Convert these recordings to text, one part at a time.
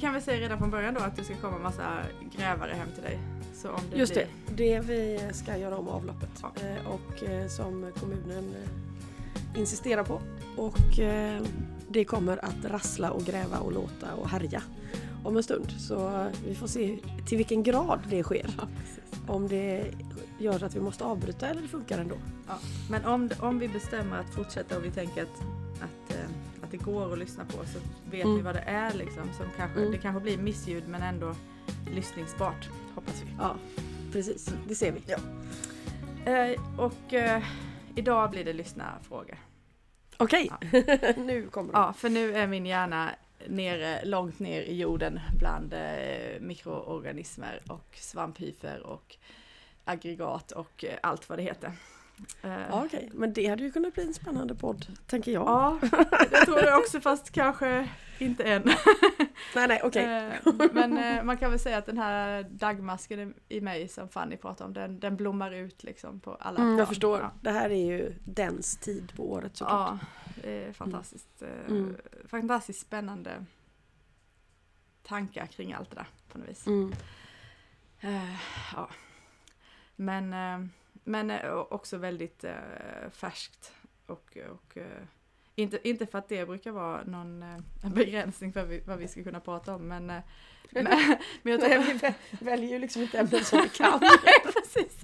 vi kan väl säga redan från början då att det ska komma massa grävare hem till dig. Så om det Just blir... det, det vi ska göra om avloppet Ja. eh, och eh, som kommunen eh, insisterar på. Och det kommer att rassla och gräva och låta och härja om en stund. Så vi får se till vilken grad det sker. Ja. Om det gör att vi måste avbryta eller det funkar ändå. Men om, om vi bestämmer att fortsätta och vi tänker att, att, det går att lyssna på så vet Mm. vi vad det är liksom. Som kanske, Mm. Det kanske blir missljud men ändå lyssningsbart, hoppas vi. Ja, precis. Det ser vi. Eh, och eh, idag blir det lyssnarfrågor. Okej, nu kommer de. Ja, för nu är min hjärna nere, långt ner i jorden bland eh, mikroorganismer och svamphyfer och aggregat och eh, allt vad det heter. Eh, Ja, okej. Men det hade ju kunnat bli en spännande podd, tänker jag. ja, jag tror det också fast kanske inte än. Nej, nej, okej. Eh, Men eh, man kan väl säga att den här dagmasken i mig som Fanny pratade om, den, den blommar ut liksom på alla Mm, jag förstår. Ja. Det här är ju dens tid på året såklart. Ja, det är fantastiskt, eh, Mm. fantastiskt spännande tankar kring allt det där på något vis. Mm. Ja. Men, men eh, också väldigt eh, färskt och, och eh, inte, inte för att det brukar vara någon begränsning för vi, vad vi ska kunna prata om men, men, men jag tror, Nej, vi vä- väljer ju liksom inte ämnen som vi kan. precis,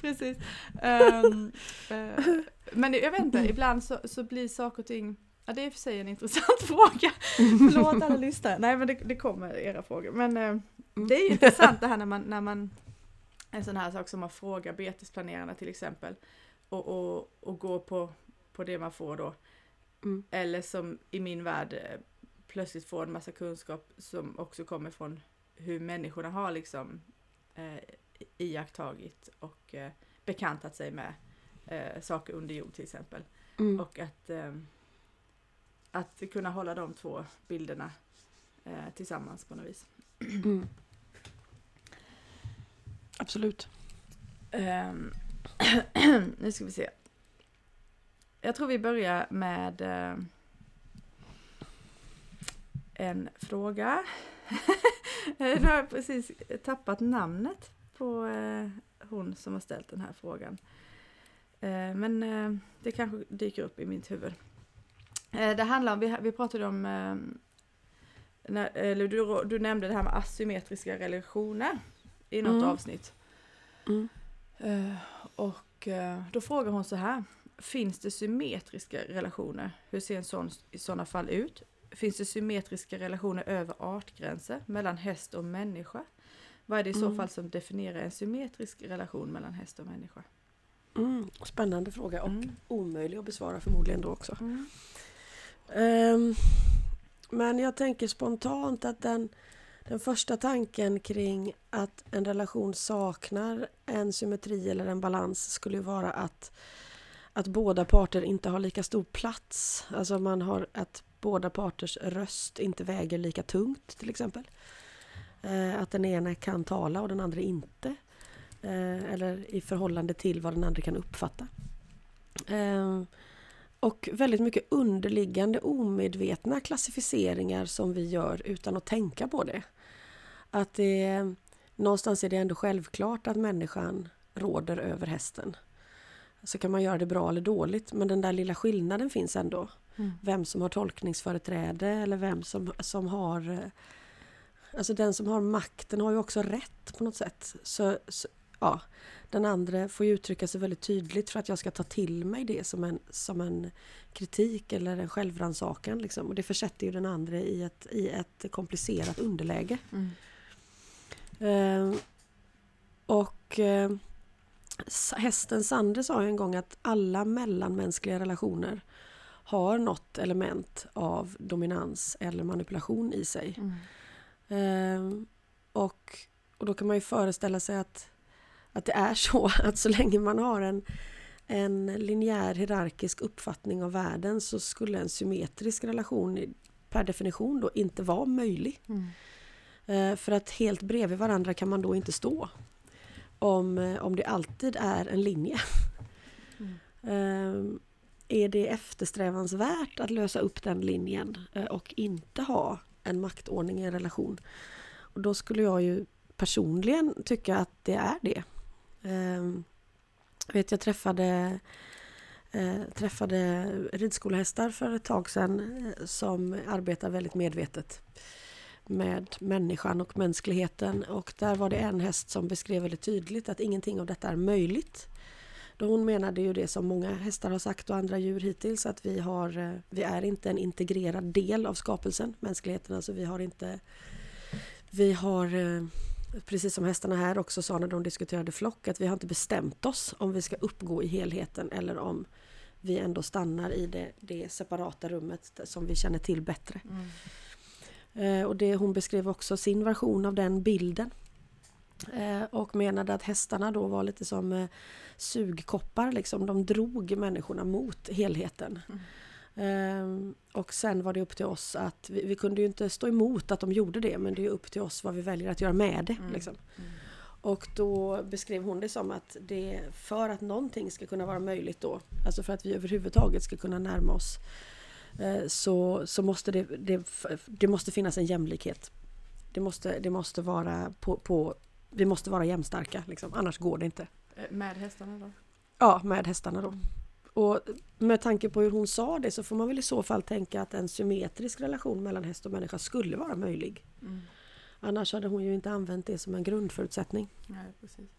precis. Ehm, eh, men jag vet inte, ibland så, så blir saker och ting Ja det är i och för sig en intressant fråga. Förlåt alla lyssnare. Nej men det, det kommer era frågor. Men eh, det är ju intressant det här när man, när man en sån här sak som att fråga betesplanerarna till exempel och, och, och gå på, på det man får då. Mm. Eller som i min värld eh, plötsligt får en massa kunskap som också kommer från hur människorna har liksom eh, iakttagit och eh, bekantat sig med eh, saker under jord till exempel. Mm. Och att, eh, att kunna hålla de två bilderna eh, tillsammans på något vis. Mm. Absolut. Ehm, nu ska vi se. Jag tror vi börjar med eh, en fråga. nu har jag precis tappat namnet på eh, hon som har ställt den här frågan. Eh, men eh, det kanske dyker upp i mitt huvud. Eh, det handlar om, vi, vi pratade om, eh, när, eller du, du nämnde det här med asymmetriska relationer i något Mm. avsnitt. Mm. Eh, och eh, då frågar hon så här. Finns det symmetriska relationer? Hur ser en sån i sådana fall ut? Finns det symmetriska relationer över artgränser mellan häst och människa? Vad är det i så Mm. fall som definierar en symmetrisk relation mellan häst och människa? Mm. Spännande fråga och Mm. omöjlig att besvara förmodligen då också. Mm. Ehm, men jag tänker spontant att den, den första tanken kring att en relation saknar en symmetri eller en balans skulle ju vara att, att båda parter inte har lika stor plats. Alltså man har att båda parters röst inte väger lika tungt till exempel. Eh, att den ena kan tala och den andra inte. Eh, eller i förhållande till vad den andra kan uppfatta. Eh, och väldigt mycket underliggande omedvetna klassificeringar som vi gör utan att tänka på det. Att det någonstans är det ändå självklart att människan råder över hästen. Så kan man göra det bra eller dåligt men den där lilla skillnaden finns ändå. Mm. Vem som har tolkningsföreträde eller vem som, som har... eh, Alltså den som har makten har ju också rätt på något sätt. Så, så ja, den andra får ju uttrycka sig väldigt tydligt för att jag ska ta till mig det som en, som en kritik eller en självrannsakan. Liksom. Och det försätter ju den andra i ett, i ett komplicerat underläge. Mm. Eh, och eh, hästen Sande sa en gång att alla mellanmänskliga relationer har något element av dominans eller manipulation i sig. Mm. Ehm, och, och då kan man ju föreställa sig att, att det är så att så länge man har en, en linjär hierarkisk uppfattning av världen så skulle en symmetrisk relation per definition då inte vara möjlig. Mm. Eh, För att helt bredvid varandra kan man då inte stå. Om, eh, om det alltid är en linje. Mm. Eh, Är det eftersträvansvärt att lösa upp den linjen eh, och inte ha en maktordning i en relation. Och då skulle jag ju personligen tycka att det är det. Um, vet, jag träffade, eh, träffade ridskolehästar för ett tag sedan som arbetar väldigt medvetet med människan och mänskligheten och där var det en häst som beskrev väldigt tydligt att ingenting av detta är möjligt. Då hon menade ju det som många hästar har sagt och andra djur hittills att vi, har, eh, vi är inte en integrerad del av skapelsen, mänskligheten. Alltså vi har inte... Vi har, eh, precis som hästarna här också sa när de diskuterade flock, att vi har inte bestämt oss om vi ska uppgå i helheten eller om vi ändå stannar i det, det separata rummet som vi känner till bättre. Mm. Eh, och det, hon beskrev också sin version av den bilden. Eh, och menade att hästarna då var lite som eh, sugkoppar, liksom. de drog människorna mot helheten. Mm. Um, och sen var det upp till oss att, vi, vi, kunde ju inte stå emot att de gjorde det men det är upp till oss vad vi väljer att göra med det. Mm. Liksom. Mm. Och då beskrev hon det som att det för att någonting ska kunna vara möjligt då, alltså för att vi överhuvudtaget ska kunna närma oss så, så måste det, det, det måste finnas en jämlikhet. Det måste, det måste vara på, på vi måste vara jämnstarka, liksom. annars går det inte. Eh, med hästarna då? Ja, med hästarna då. Och med tanke på hur hon sa det så får man väl i så fall tänka att en symmetrisk relation mellan häst och människa skulle vara möjlig. Mm. Annars hade hon ju inte använt det som en grundförutsättning. Nej, precis.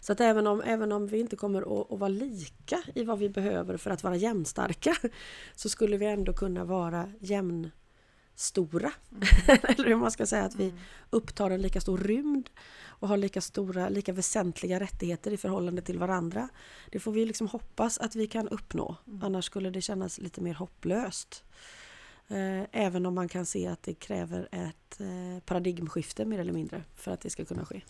Så att även om, även om vi inte kommer att, att vara lika i vad vi behöver för att vara jämnstarka så skulle vi ändå kunna vara jämnstora. Mm. Eller hur man ska säga, att vi mm. upptar en lika stor rymd och har lika stora, lika väsentliga rättigheter i förhållande till varandra. Det får vi liksom hoppas att vi kan uppnå, mm. annars skulle det kännas lite mer hopplöst. Eh, även om man kan se att det kräver ett eh, paradigmskifte mer eller mindre för att det ska kunna ske.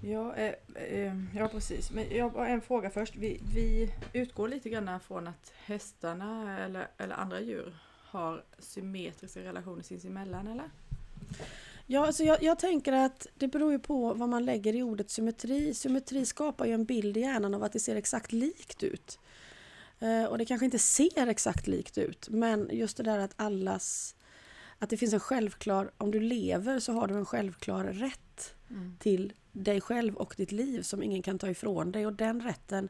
Ja, eh, eh, ja precis. Men jag har en fråga först. Vi, vi utgår lite grann från att hästarna eller, eller andra djur har symmetriska relationer sinsemellan eller? Ja, alltså jag, jag, tänker att det beror ju på vad man lägger i ordet symmetri. Symmetri skapar ju en bild i hjärnan av att det ser exakt likt ut. Eh, och det kanske inte ser exakt likt ut, men just det där att allas... Att det finns en självklar... Om du lever så har du en självklar rätt mm. till dig själv och ditt liv som ingen kan ta ifrån dig och den rätten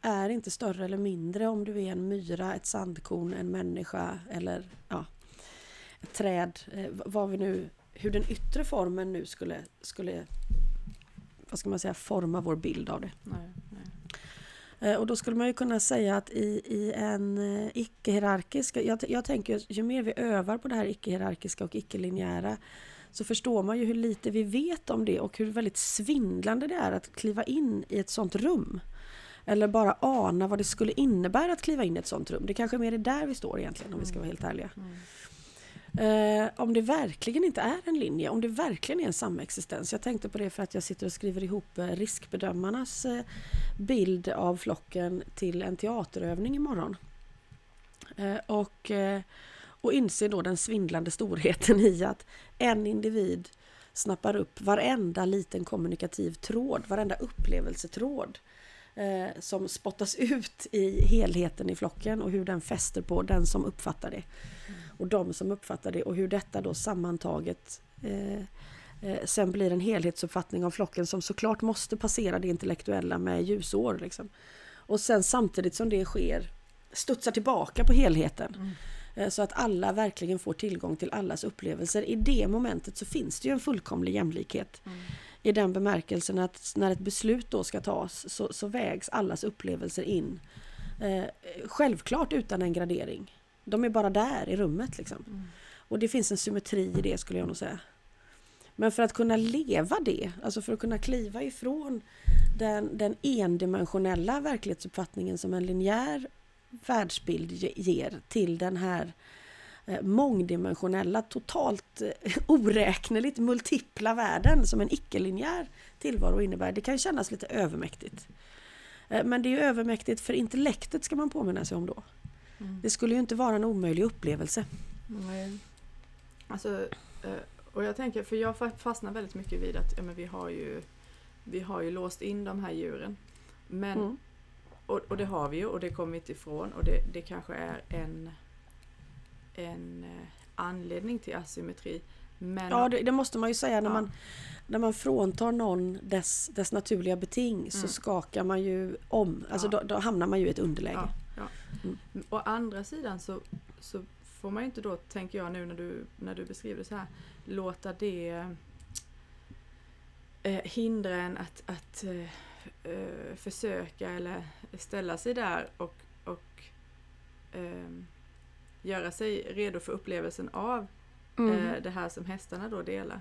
är inte större eller mindre om du är en myra, ett sandkorn, en människa eller ja, ett träd. Eh, vad vi nu, hur den yttre formen nu skulle, skulle vad ska man säga, forma vår bild av det. Nej, nej. Eh, och då skulle man ju kunna säga att i, i en eh, icke-hierarkisk, jag, jag tänker ju mer vi övar på det här icke-hierarkiska och icke-linjära så förstår man ju hur lite vi vet om det och hur väldigt svindlande det är att kliva in i ett sånt rum. Eller bara ana vad det skulle innebära att kliva in i ett sånt rum. Det kanske mer är där vi står egentligen om vi ska vara helt ärliga. Mm. Eh, om det verkligen inte är en linje, om det verkligen är en samexistens. Jag tänkte på det för att jag sitter och skriver ihop eh, riskbedömarnas eh, bild av flocken till en teaterövning imorgon. Eh, och eh, och inser då den svindlande storheten i att en individ snappar upp varenda liten kommunikativ tråd, varenda upplevelsetråd eh, som spottas ut i helheten i flocken och hur den fäster på den som uppfattar det. Och de som uppfattar det och hur detta då sammantaget eh, eh, sen blir en helhetsuppfattning av flocken som såklart måste passera det intellektuella med ljusår. Liksom. Och sen samtidigt som det sker studsar tillbaka på helheten. Mm. Eh, så att alla verkligen får tillgång till allas upplevelser. I det momentet så finns det ju en fullkomlig jämlikhet. Mm. I den bemärkelsen att när ett beslut då ska tas så, så vägs allas upplevelser in. Eh, självklart utan en gradering. De är bara där i rummet liksom. Mm. Och det finns en symmetri i det skulle jag nog säga. Men för att kunna leva det, alltså för att kunna kliva ifrån den, den endimensionella verklighetsuppfattningen som en linjär världsbild ger till den här eh, mångdimensionella, totalt eh, oräkneligt multipla världen som en icke-linjär tillvaro innebär. Det kan kännas lite övermäktigt. Eh, men det är övermäktigt för intellektet ska man påminna sig om då. Mm. Det skulle ju inte vara en omöjlig upplevelse. Nej. Alltså, och jag tänker, för jag fastnar väldigt mycket vid att ja, men vi, har ju, vi har ju låst in de här djuren. Men mm. Och, och, det har vi ju och det kommer vi inte ifrån och det, det kanske är en, en, anledning till asymmetri. Men Ja, det, det måste man ju säga när Ja. man när man fråntar någon dess, dess naturliga beting så Mm. skakar man ju om. Alltså Ja. då, då hamnar man ju i ett underläge. Ja, ja. Mm. Å andra sidan så, så får man ju inte då, tänker jag nu när du, när du beskriver det så här, låta det eh, hindra en att, att eh, eh, försöka eller ställa sig där och, och eh, göra sig redo för upplevelsen av Mm. eh, det här som hästarna då delar.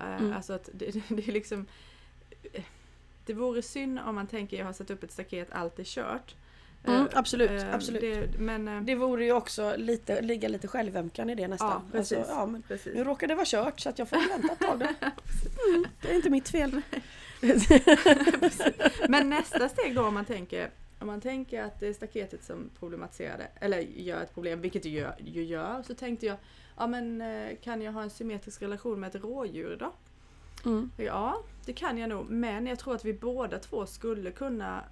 Eh, Mm. Alltså att det, det, det är liksom Det vore synd om man tänker jag har satt upp ett staket, allt är kört. Mm, Eh, absolut, eh, absolut. Det, men, eh, Det vore ju också lite, ligga lite självömkan i det nästan. Ja, precis. Alltså, ja, men precis. nu råkar det vara kört så att jag får vänta ett tag. då. Mm, det är inte mitt fel. Men nästa steg då om man tänker om man tänker att det är staketet som problematiserade, eller gör ett problem, vilket det gör, ju gör, så tänkte jag, ja men eh, kan jag ha en symmetrisk relation med ett rådjur då? Mm. Ja, det kan jag nog, men jag tror att vi båda två skulle kunna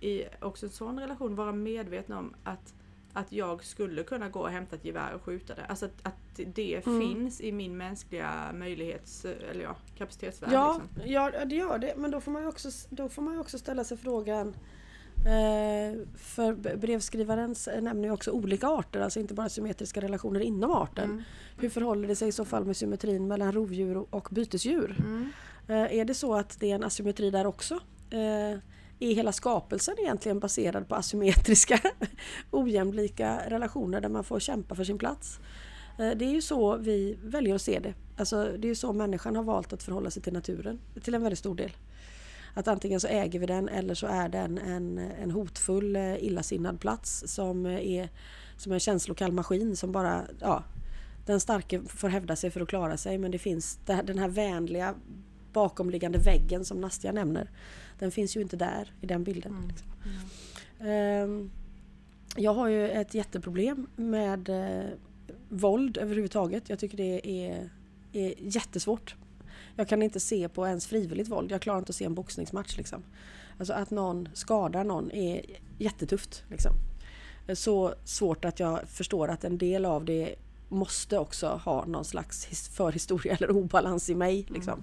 i också en sån relation vara medvetna om att, att jag skulle kunna gå och hämta ett gevär och skjuta det. Alltså att, att det Mm. finns i min mänskliga möjlighets, eller ja, kapacitetsvärld. Ja, Liksom. ja, det gör det. Men då får man ju också, då får man också ställa sig frågan eh, för brevskrivaren s- nämner ju också olika arter, alltså inte bara symmetriska relationer inom arten. Mm. Hur förhåller det sig i så fall med symmetrin mellan rovdjur och- och bytesdjur? Mm. Eh, är det så att det är en asymmetri där också? Är hela skapelsen egentligen baserad på asymmetriska ojämlika relationer där man får kämpa för sin plats? Eh, det är ju så vi väljer att se det. Alltså, det är ju så människan har valt att förhålla sig till naturen till en väldigt stor del. Att antingen så äger vi den eller så är den en, en hotfull, eh, illasinnad plats som är som en känslokall maskin som bara, ja, den starke får hävda sig för att klara sig men det finns den här vänliga bakomliggande väggen som Nastja nämner. Den finns ju inte där i den bilden. Mm. Liksom. Ehm, Jag har ju ett jätteproblem med eh, våld överhuvudtaget. Jag tycker det är, är jättesvårt. Jag kan inte se på ens frivilligt våld. Jag klarar inte att se en boxningsmatch. Liksom. Alltså att någon skadar någon är jättetufft. Liksom. Så svårt att jag förstår att en del av det måste också ha någon slags his- förhistoria eller obalans i mig. Liksom.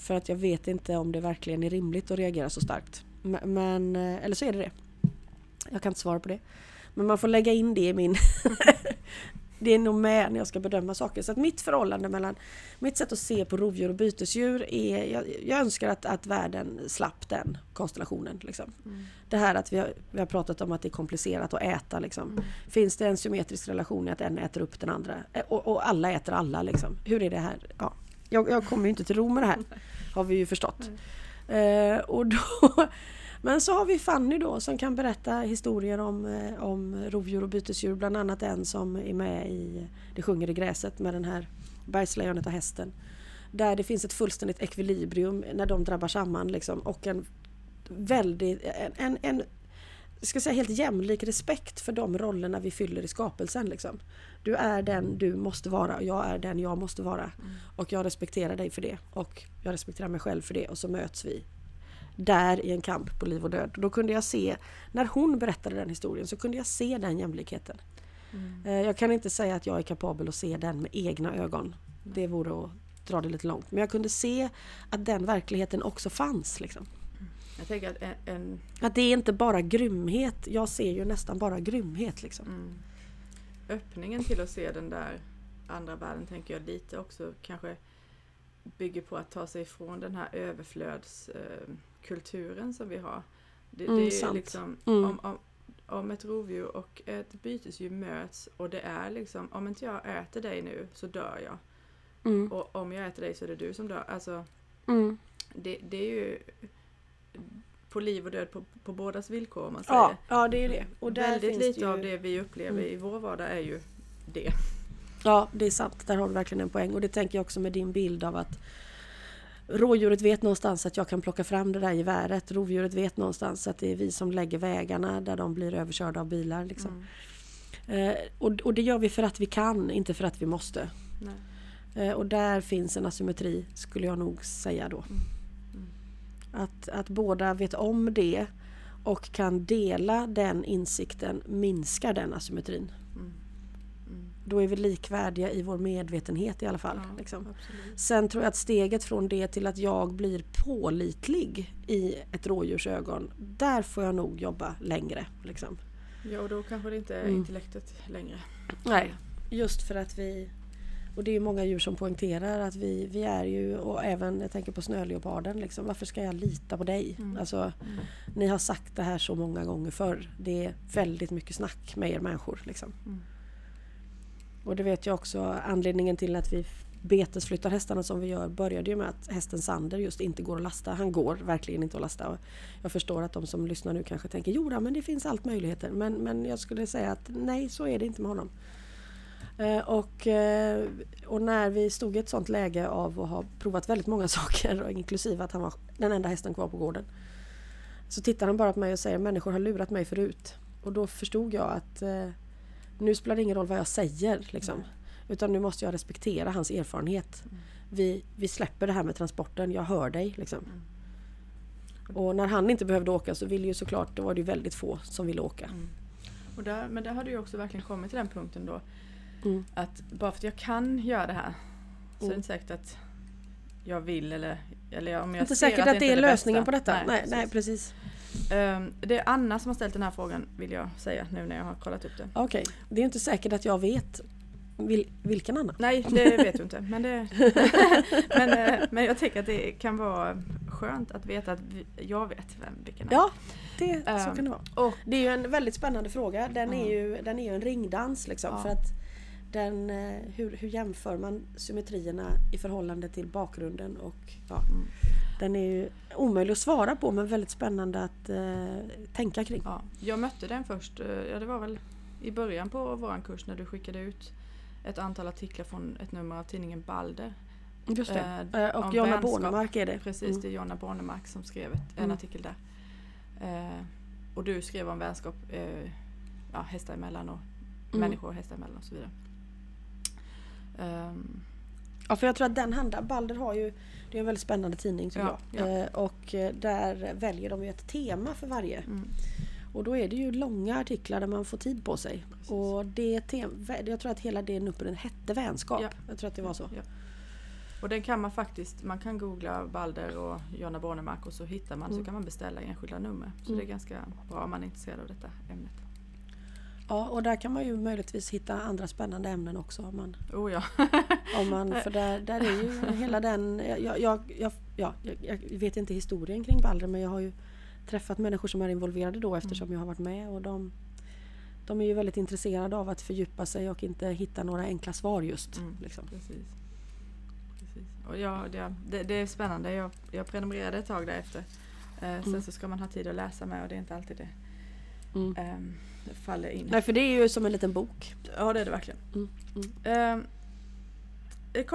För att jag vet inte om det verkligen är rimligt att reagera så starkt. Men, eh, eller så är det det. Jag kan inte svara på det. Men man får lägga in det i min... det är nog med när jag ska bedöma saker. Så att mitt förhållande mellan... Mitt sätt att se på rovdjur och bytesdjur är... Jag, jag önskar att, att världen slapp den konstellationen. Liksom. Mm. Det här att vi har, vi har pratat om att det är komplicerat att äta. Liksom. Finns det en symmetrisk relation i att en äter upp den andra? Eh, Och, och alla äter alla. Liksom. Hur är det här? Ja. Jag, jag kommer ju inte till ro med det här. Har vi ju förstått. Eh, och då, men så har vi Fanny då som kan berätta historier om, eh, om rovdjur och bytesdjur. Bland annat en som är med i Det sjunger i gräset med den här bergslejonet och hästen. Där det finns ett fullständigt ekvilibrium när de drabbar samman liksom, och en väldigt, en, en, en ska säga helt jämlik respekt för de rollerna vi fyller i skapelsen. Liksom. Du är den du måste vara och jag är den jag måste vara. Och jag respekterar dig för det och jag respekterar mig själv för det och så möts vi där i en kamp på liv och död. Och då kunde jag se, när hon berättade den historien så kunde jag se den jämlikheten. Mm. Eh, Jag kan inte säga att jag är kapabel att se den med egna ögon. Det vore att dra det lite långt. Men jag kunde se att den verkligheten också fanns. Liksom. Tänker att en, en Att det är inte bara grymhet. Jag ser ju nästan bara grymhet. Liksom. mm, öppningen till att se den där andra världen tänker jag lite också kanske bygger på att ta sig ifrån den här överflödskulturen som vi har. Det, Mm, det är sant. liksom Mm. om, om, om ett rovdjur och ett bytesdjur möts och det är liksom om inte jag äter dig nu så dör jag. Mm. Och om jag äter dig så är det du som dör. Alltså Mm. det, det är ju på liv och död på, på bådas villkor om man säger. Ja, ja, det är det. Och där Väldigt finns lite ju... av det vi upplever Mm. i vår vardag är ju det. Ja, det är sant. Där har du verkligen en poäng. Och det tänker jag också med din bild av att rådjuret vet någonstans att jag kan plocka fram det där geväret. Rovdjuret vet någonstans att det är vi som lägger vägarna där de blir överkörda av bilar. Liksom. Mm. Eh, och, och det gör vi för att vi kan, inte för att vi måste. Eh, och där finns en asymmetri, skulle jag nog säga då. Mm. Att, att båda vet om det och kan dela den insikten minskar den asymmetrin. Mm. Mm. då är vi likvärdiga i vår medvetenhet i alla fall. Ja, liksom. Sen tror jag att steget från det till att jag blir pålitlig i ett rådjurs ögon, där får jag nog jobba längre. Liksom. Ja, och då kanske det inte är Mm. intellektet längre. Nej, just för att vi... Och det är många djur som poängterar att vi, vi är ju, och även jag tänker på snöleoparden, liksom, varför ska jag lita på dig? Mm. Alltså, Mm. ni har sagt det här så många gånger förr. Det är väldigt mycket snack med er människor. Liksom. Mm. Och det vet jag också anledningen till att vi betesflyttar hästarna som vi gör började ju med att hästen Sander just inte går att lasta. Han går verkligen inte att lasta. Och jag förstår att de som lyssnar nu kanske tänker jo men det finns allt möjligheter. Men, men jag skulle säga att nej, så är det inte med honom. Eh, och, eh, och när vi stod i ett sånt läge av att ha provat väldigt många saker, och inklusive att han var den enda hästen kvar på gården. Så tittar han bara på mig och säger människor har lurat mig förut. Och då förstod jag att eh, nu spelar det ingen roll vad jag säger. Liksom. Nej. Utan nu måste jag respektera hans erfarenhet. Vi, vi släpper det här med transporten, jag hör dig. Liksom. Mm. Och när han inte behövde åka så ville ju såklart, då var det ju väldigt få som ville åka. Mm. Och där, men där har du ju också verkligen kommit till den punkten då Mm. att bara för att jag kan göra det här så är det Mm. inte säkert att jag vill eller, eller om jag Inte ser säkert att det är inte lösningen bästa. på detta. Nej, precis. nej, precis. Ehm, det är Anna som har ställt den här frågan vill jag säga nu när jag har kollat upp det. Okej, det är inte säkert att jag vet vil, vilken Anna. Nej, det vet du inte. Men, det, men, eh, men jag tänker att det kan vara skönt att veta att jag vet vem vilken är. Ja, det, så Ehm, kan det vara. Och, Det är ju en väldigt spännande fråga. Den är Mm. ju, den är ju en ringdans liksom. Ja. För att den, eh, hur, hur jämför man symmetrierna i förhållande till bakgrunden? Och, ja, Mm. Den är ju omöjlig att svara på men väldigt spännande att eh, tänka kring. ja, jag mötte den först, eh, ja det var väl i början på våran kurs när du skickade ut ett antal artiklar från ett nummer av tidningen Balder. Just det. Eh, Eh, och Jonna. Bornemark är det. Precis, Mm. det är Jonna Bornemark som skrev ett, en Mm. artikel där. Eh, och du skrev om vänskap ja, hästar emellan och Mm. människor och hästar emellan och så vidare. Ehm, Ja, för jag tror att den handlar, Balder har ju, det är en väldigt spännande tidning tycker Ja, jag. ja. Eh, och eh, där väljer de ju ett tema för varje. mm, Och då är det ju långa artiklar där man får tid på sig. Precis. Och det jag tror att hela den nuppen hette vänskap. Ja. Jag tror att det var så. Och den kan man faktiskt, man kan googla Balder och Jonna Bornemark och så hittar man, så Mm. kan man beställa enskilda nummer. Så Mm. det är ganska bra om man är intresserad av detta ämnet. Ja, och där kan man ju möjligtvis hitta andra spännande ämnen också. Om man, Oh ja. om man, för där, där är ju hela den... Jag, jag, jag, ja, jag, vet inte historien kring Balder men jag har ju träffat människor som är involverade då eftersom Mm. jag har varit med. Och de, de är ju väldigt intresserade av att fördjupa sig och inte hitta några enkla svar just. Mm. Liksom. Precis. Precis. Och ja, det, det, det är spännande. Jag, jag prenumererade ett tag därefter. Eh, sen Mm. så ska man ha tid att läsa med och det är inte alltid det Mm. ehm, faller in. Nej, för det är ju som en liten bok. Ja det är det verkligen. Mm.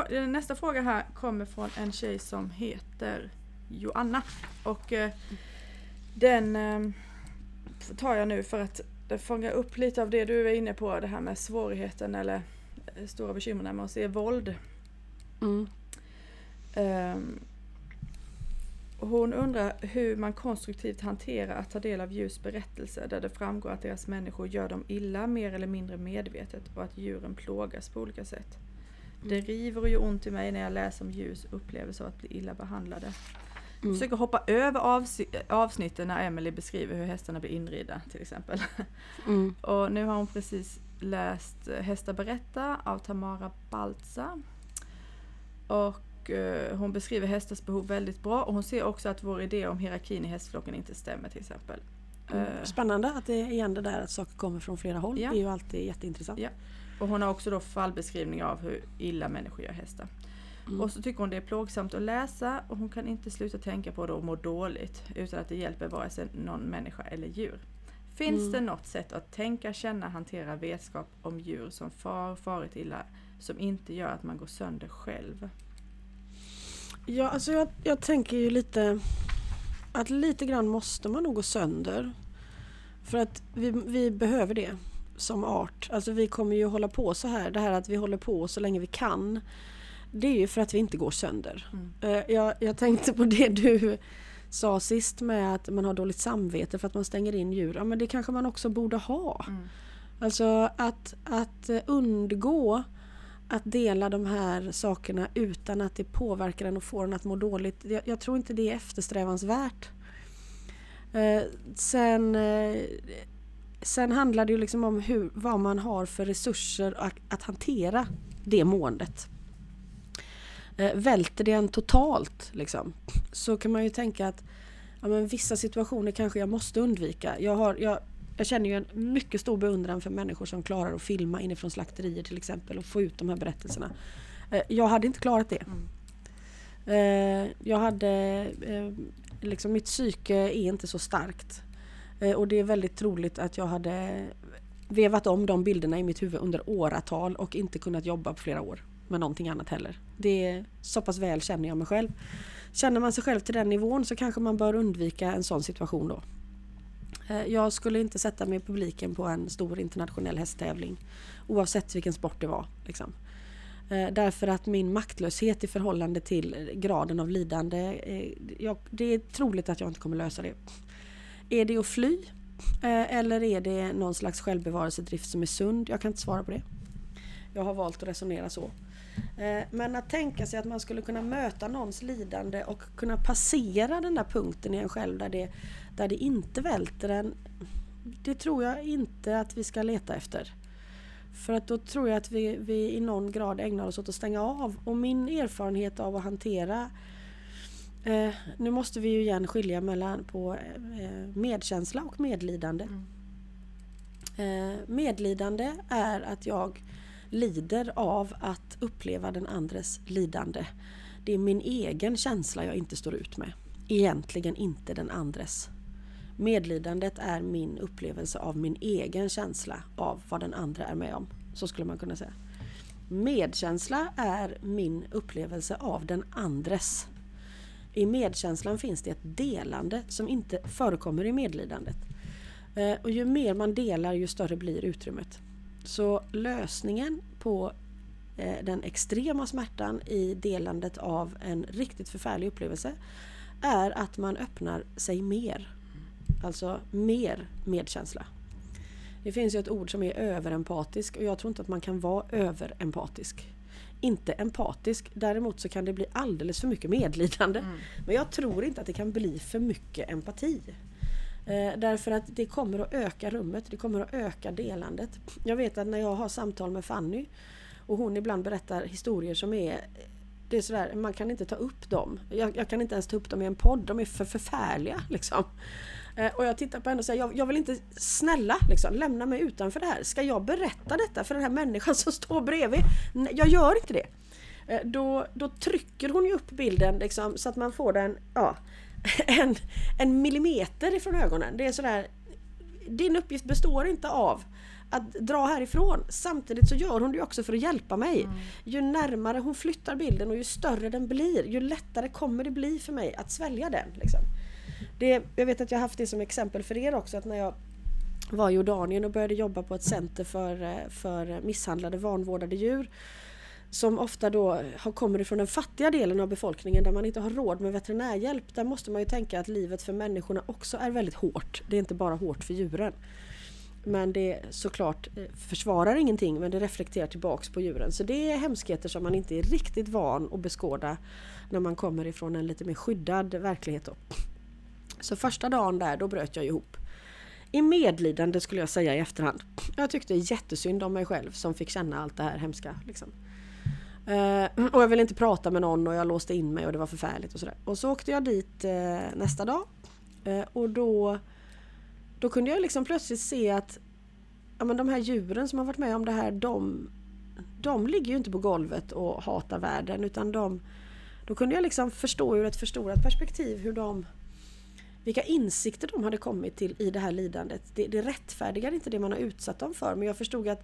Eh, nästa fråga här kommer från en tjej som heter Joanna. Och eh, den ehm, tar jag nu för att det fångar upp lite av det du är inne på. Det här med svårigheten eller eh, stora bekymren med att se våld. Mm. Och hon undrar hur man konstruktivt hanterar att ta del av djurs berättelser där det framgår att deras människor gör dem illa mer eller mindre medvetet och att djuren plågas på olika sätt. Det river och gör ont i mig när jag läser om djurs upplevelser av att bli illa behandlade. Mm. försöker hoppa över avsi- avsnitten när Emily beskriver hur hästarna blir inridda till exempel. Mm. Och nu har hon precis läst Hästar berätta av Tamara Baltza. Och eh, hon beskriver hästars behov väldigt bra och hon ser också att vår idé om hierarkin i hästflocken inte stämmer till exempel. Mm. Eh, Spännande att det är igen det där att saker kommer från flera håll. Ja. Det är ju alltid jätteintressant. Ja. Och hon har också då fallbeskrivning av hur illa människor gör hästar. Mm. Och så tycker hon det är plågsamt att läsa och hon kan inte sluta tänka på det och må dåligt utan att det hjälper vare sig någon människa eller djur. Finns Mm. det något sätt att tänka, känna, hantera vetskap om djur som far, farit illa som inte gör att man går sönder själv? Ja, alltså jag, jag tänker ju lite att lite grann måste man nog gå sönder. För att vi, vi behöver det som art. Alltså vi kommer ju hålla på så här. Det här att vi håller på så länge vi kan. Det är ju för att vi inte går sönder. Mm. Eh, Jag, jag tänkte på det du sa sist med att man har dåligt samvete för att man stänger in djur. Ja men det kanske man också borde ha. Mm. Alltså att, att undgå att dela de här sakerna utan att det påverkar en och får en att må dåligt. Jag, jag tror inte det är eftersträvansvärt. Eh, sen, eh, sen handlar det ju liksom om hur, vad man har för resurser att, att hantera det måendet. Eh, välter det en totalt liksom, så kan man ju tänka att ja, men vissa situationer kanske jag måste undvika. Jag, har, jag, jag känner ju en mycket stor beundran för människor som klarar att filma inifrån slakterier till exempel och få ut de här berättelserna. Eh, jag hade inte klarat det. Mm. Eh, jag hade eh, liksom mitt psyke är inte så starkt. Och det är väldigt troligt att jag hade vevat om de bilderna i mitt huvud under åratal och inte kunnat jobba på flera år med någonting annat heller. Det är så pass väl känner jag mig själv. Känner man sig själv till den nivån så kanske man bör undvika en sån situation då. Eh, jag skulle inte sätta mig i publiken på en stor internationell hästtävling oavsett vilken sport det var. Liksom. Eh, därför att min maktlöshet i förhållande till graden av lidande, eh, jag, det är troligt att jag inte kommer lösa det. Är det att fly? Eller är det någon slags självbevarelsedrift som är sund? Jag kan inte svara på det. Jag har valt att resonera så. Men att tänka sig att man skulle kunna möta någons lidande och kunna passera den där punkten i en själv där det där det inte välter en, det tror jag inte att vi ska leta efter. För att då tror jag att vi, vi i någon grad ägnar oss åt att stänga av. Och min erfarenhet av att hantera eh, Nu måste vi ju igen skilja mellan på eh, medkänsla och medlidande. Mm. Eh, medlidande är att jag lider av att uppleva den andres lidande. Det är min egen känsla jag inte står ut med. Egentligen inte den andres. Medlidandet är min upplevelse av min egen känsla av vad den andra är med om. Så skulle man kunna säga. Medkänsla är min upplevelse av den andres. I medkänslan finns det ett delande som inte förekommer i medlidandet. Eh, och ju mer man delar ju större blir utrymmet. Så lösningen på eh, den extrema smärtan i delandet av en riktigt förfärlig upplevelse är att man öppnar sig mer Alltså mer medkänsla. Det finns ju ett ord som är överempatisk och jag tror inte att man kan vara överempatisk. Inte empatisk, däremot så kan det bli alldeles för mycket medlidande. Mm. Men jag tror inte att det kan bli för mycket empati. Eh, därför att det kommer att öka rummet, det kommer att öka delandet. Jag vet att när jag har samtal med Fanny och hon ibland berättar historier som är det är sådär, man kan inte ta upp dem. Jag, jag, kan inte ens ta upp dem i en podd, de är för förfärliga. Liksom. Eh, och jag tittar på henne och säger, jag, jag vill inte, snälla liksom, lämna mig utanför det här. Ska jag berätta detta för den här människan som står bredvid? Nej, jag gör inte det. Eh, då, då trycker hon ju upp bilden liksom, så att man får den ja, en, en millimeter ifrån ögonen. Det är sådär, din uppgift består inte av att dra härifrån. Samtidigt så gör hon det också för att hjälpa mig. Mm. Ju närmare hon flyttar bilden och ju större den blir, ju lättare kommer det bli för mig att svälja den. Liksom. Det, jag vet att jag haft det som exempel för er också att när jag var i Jordanien och började jobba på ett center för, eh, för misshandlade vanvårdade djur som ofta då har, kommer ifrån den fattiga delen av befolkningen där man inte har råd med veterinärhjälp. Där måste man ju tänka att livet för människorna också är väldigt hårt. Det är inte bara hårt för djuren. Men det såklart eh, försvarar ingenting men det reflekterar tillbaks på djuren. Så det är hemskheter som man inte är riktigt van att beskåda när man kommer ifrån en lite mer skyddad verklighet. Då. Så första dagen där, då bröt jag ihop. I medlidande skulle jag säga i efterhand. Jag tyckte jättesynd om mig själv som fick känna allt det här hemska. Liksom. Uh, och jag ville inte prata med någon och jag låste in mig och det var förfärligt och sådär. Och så åkte jag dit uh, nästa dag. Uh, och då, då kunde jag liksom plötsligt se att ja, men de här djuren som har varit med om det här, de, de ligger ju inte på golvet och hatar världen utan de, då kunde jag liksom förstå ur ett förstorat perspektiv hur de vilka insikter de hade kommit till i det här lidandet. Det, det rättfärdigar inte det man har utsatt dem för men jag förstod att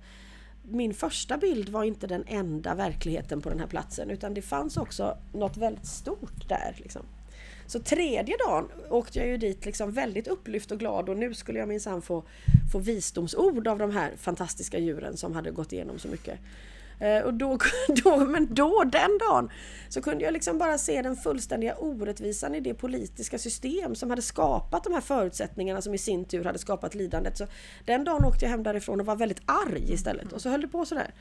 min första bild var inte den enda verkligheten på den här platsen utan det fanns också något väldigt stort där. Liksom. Så tredje dagen åkte jag ju dit liksom väldigt upplyft och glad och nu skulle jag minsann få, få visdomsord av de här fantastiska djuren som hade gått igenom så mycket. Eh, och då, då, men då, den dagen, så kunde jag liksom bara se den fullständiga orättvisan i det politiska system som hade skapat de här förutsättningarna som i sin tur hade skapat lidandet. Så den dagen åkte jag hem därifrån och var väldigt arg istället. Och så höll det på sådär.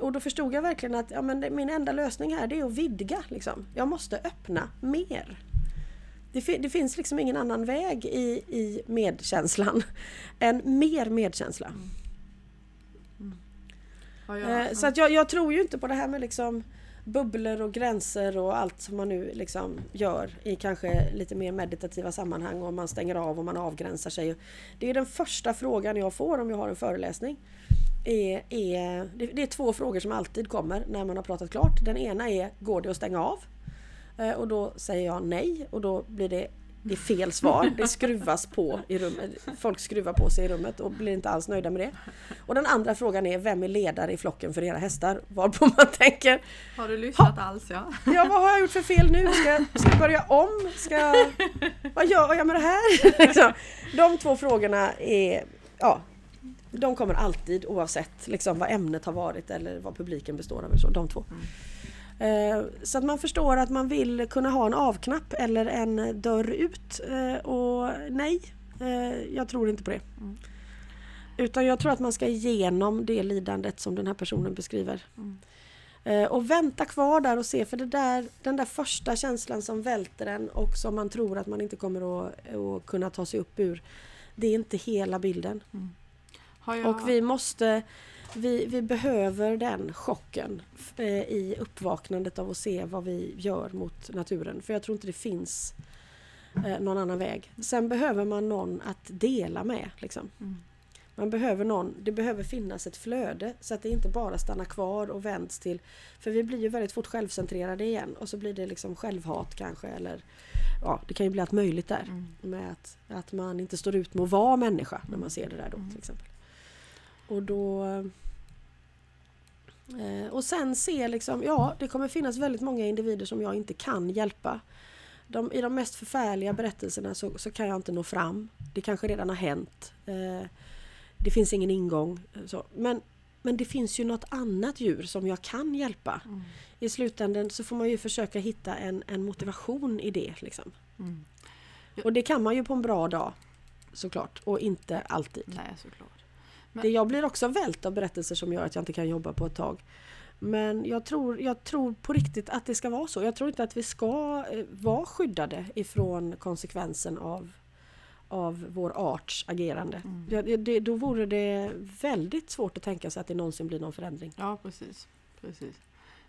Och då förstod jag verkligen att ja, men min enda lösning här det är att vidga. Liksom. Jag måste öppna mer. Det, det, finns liksom ingen annan väg i, i medkänslan än mer medkänsla. Mm. Ja, ja, ja. Så att jag, jag, tror ju inte på det här med liksom bubblor och gränser och allt som man nu liksom gör i kanske lite mer meditativa sammanhang och man stänger av och man avgränsar sig. Det är den första frågan jag får om jag har en föreläsning. Är, är, det är två frågor som alltid kommer när man har pratat klart. Den ena är, går det att stänga av? Eh, och då säger jag nej och då blir det det är fel svar. Det skruvas på i rummet. Folk skruvar på sig i rummet och blir inte alls nöjda med det. Och den andra frågan är Vem är ledare i flocken för era hästar? Varpå man tänker Har du lyssnat alls ja? Ja vad har jag gjort för fel nu? Ska, ska jag börja om? Ska, vad gör jag med det här? Liksom. De två frågorna är Ja De kommer alltid oavsett liksom, vad ämnet har varit eller vad publiken består av. Så, de två. Eh, så att man förstår att man vill kunna ha en avknapp eller en dörr ut. Eh, och nej, eh, jag tror inte på det. Mm. Utan jag tror att man ska igenom det lidandet som den här personen beskriver. Mm. Och vänta kvar där och se för det där, den där första känslan som välter en och som man tror att man inte kommer att, att kunna ta sig upp ur. Det är inte hela bilden. Mm. Jag... Och vi måste vi, vi behöver den chocken eh, i uppvaknandet av att se vad vi gör mot naturen. För jag tror inte det finns eh, någon annan väg. Sen behöver man någon att dela med. Liksom. Mm. Man behöver någon, det behöver finnas ett flöde så att det inte bara stannar kvar och vänds till... För vi blir ju väldigt fort självcentrerade igen och så blir det liksom självhat kanske eller... Ja, det kan ju bli allt möjligt där. Mm. Med att, att man inte står ut med att vara människa när man ser det där då mm. till exempel. Och då... Eh, och sen se liksom, ja det kommer finnas väldigt många individer som jag inte kan hjälpa. De, I de mest förfärliga berättelserna så, så, kan jag inte nå fram. Det kanske redan har hänt. Eh, det finns ingen ingång. Eh, så. Men, men det finns ju något annat djur som jag kan hjälpa. Mm. I slutändan så får man ju försöka hitta en, en motivation i det. Liksom. Mm. Och det kan man ju på en bra dag såklart och inte alltid. Nej, såklart. Det, jag blir också vält av berättelser som gör att jag inte kan jobba på ett tag. Men jag tror, jag tror på riktigt att det ska vara så. Jag tror inte att vi ska eh, vara skyddade ifrån konsekvensen av, av vår arts agerande. Mm. Ja, det, då vore det väldigt svårt att tänka sig att det någonsin blir någon förändring. Ja precis. precis.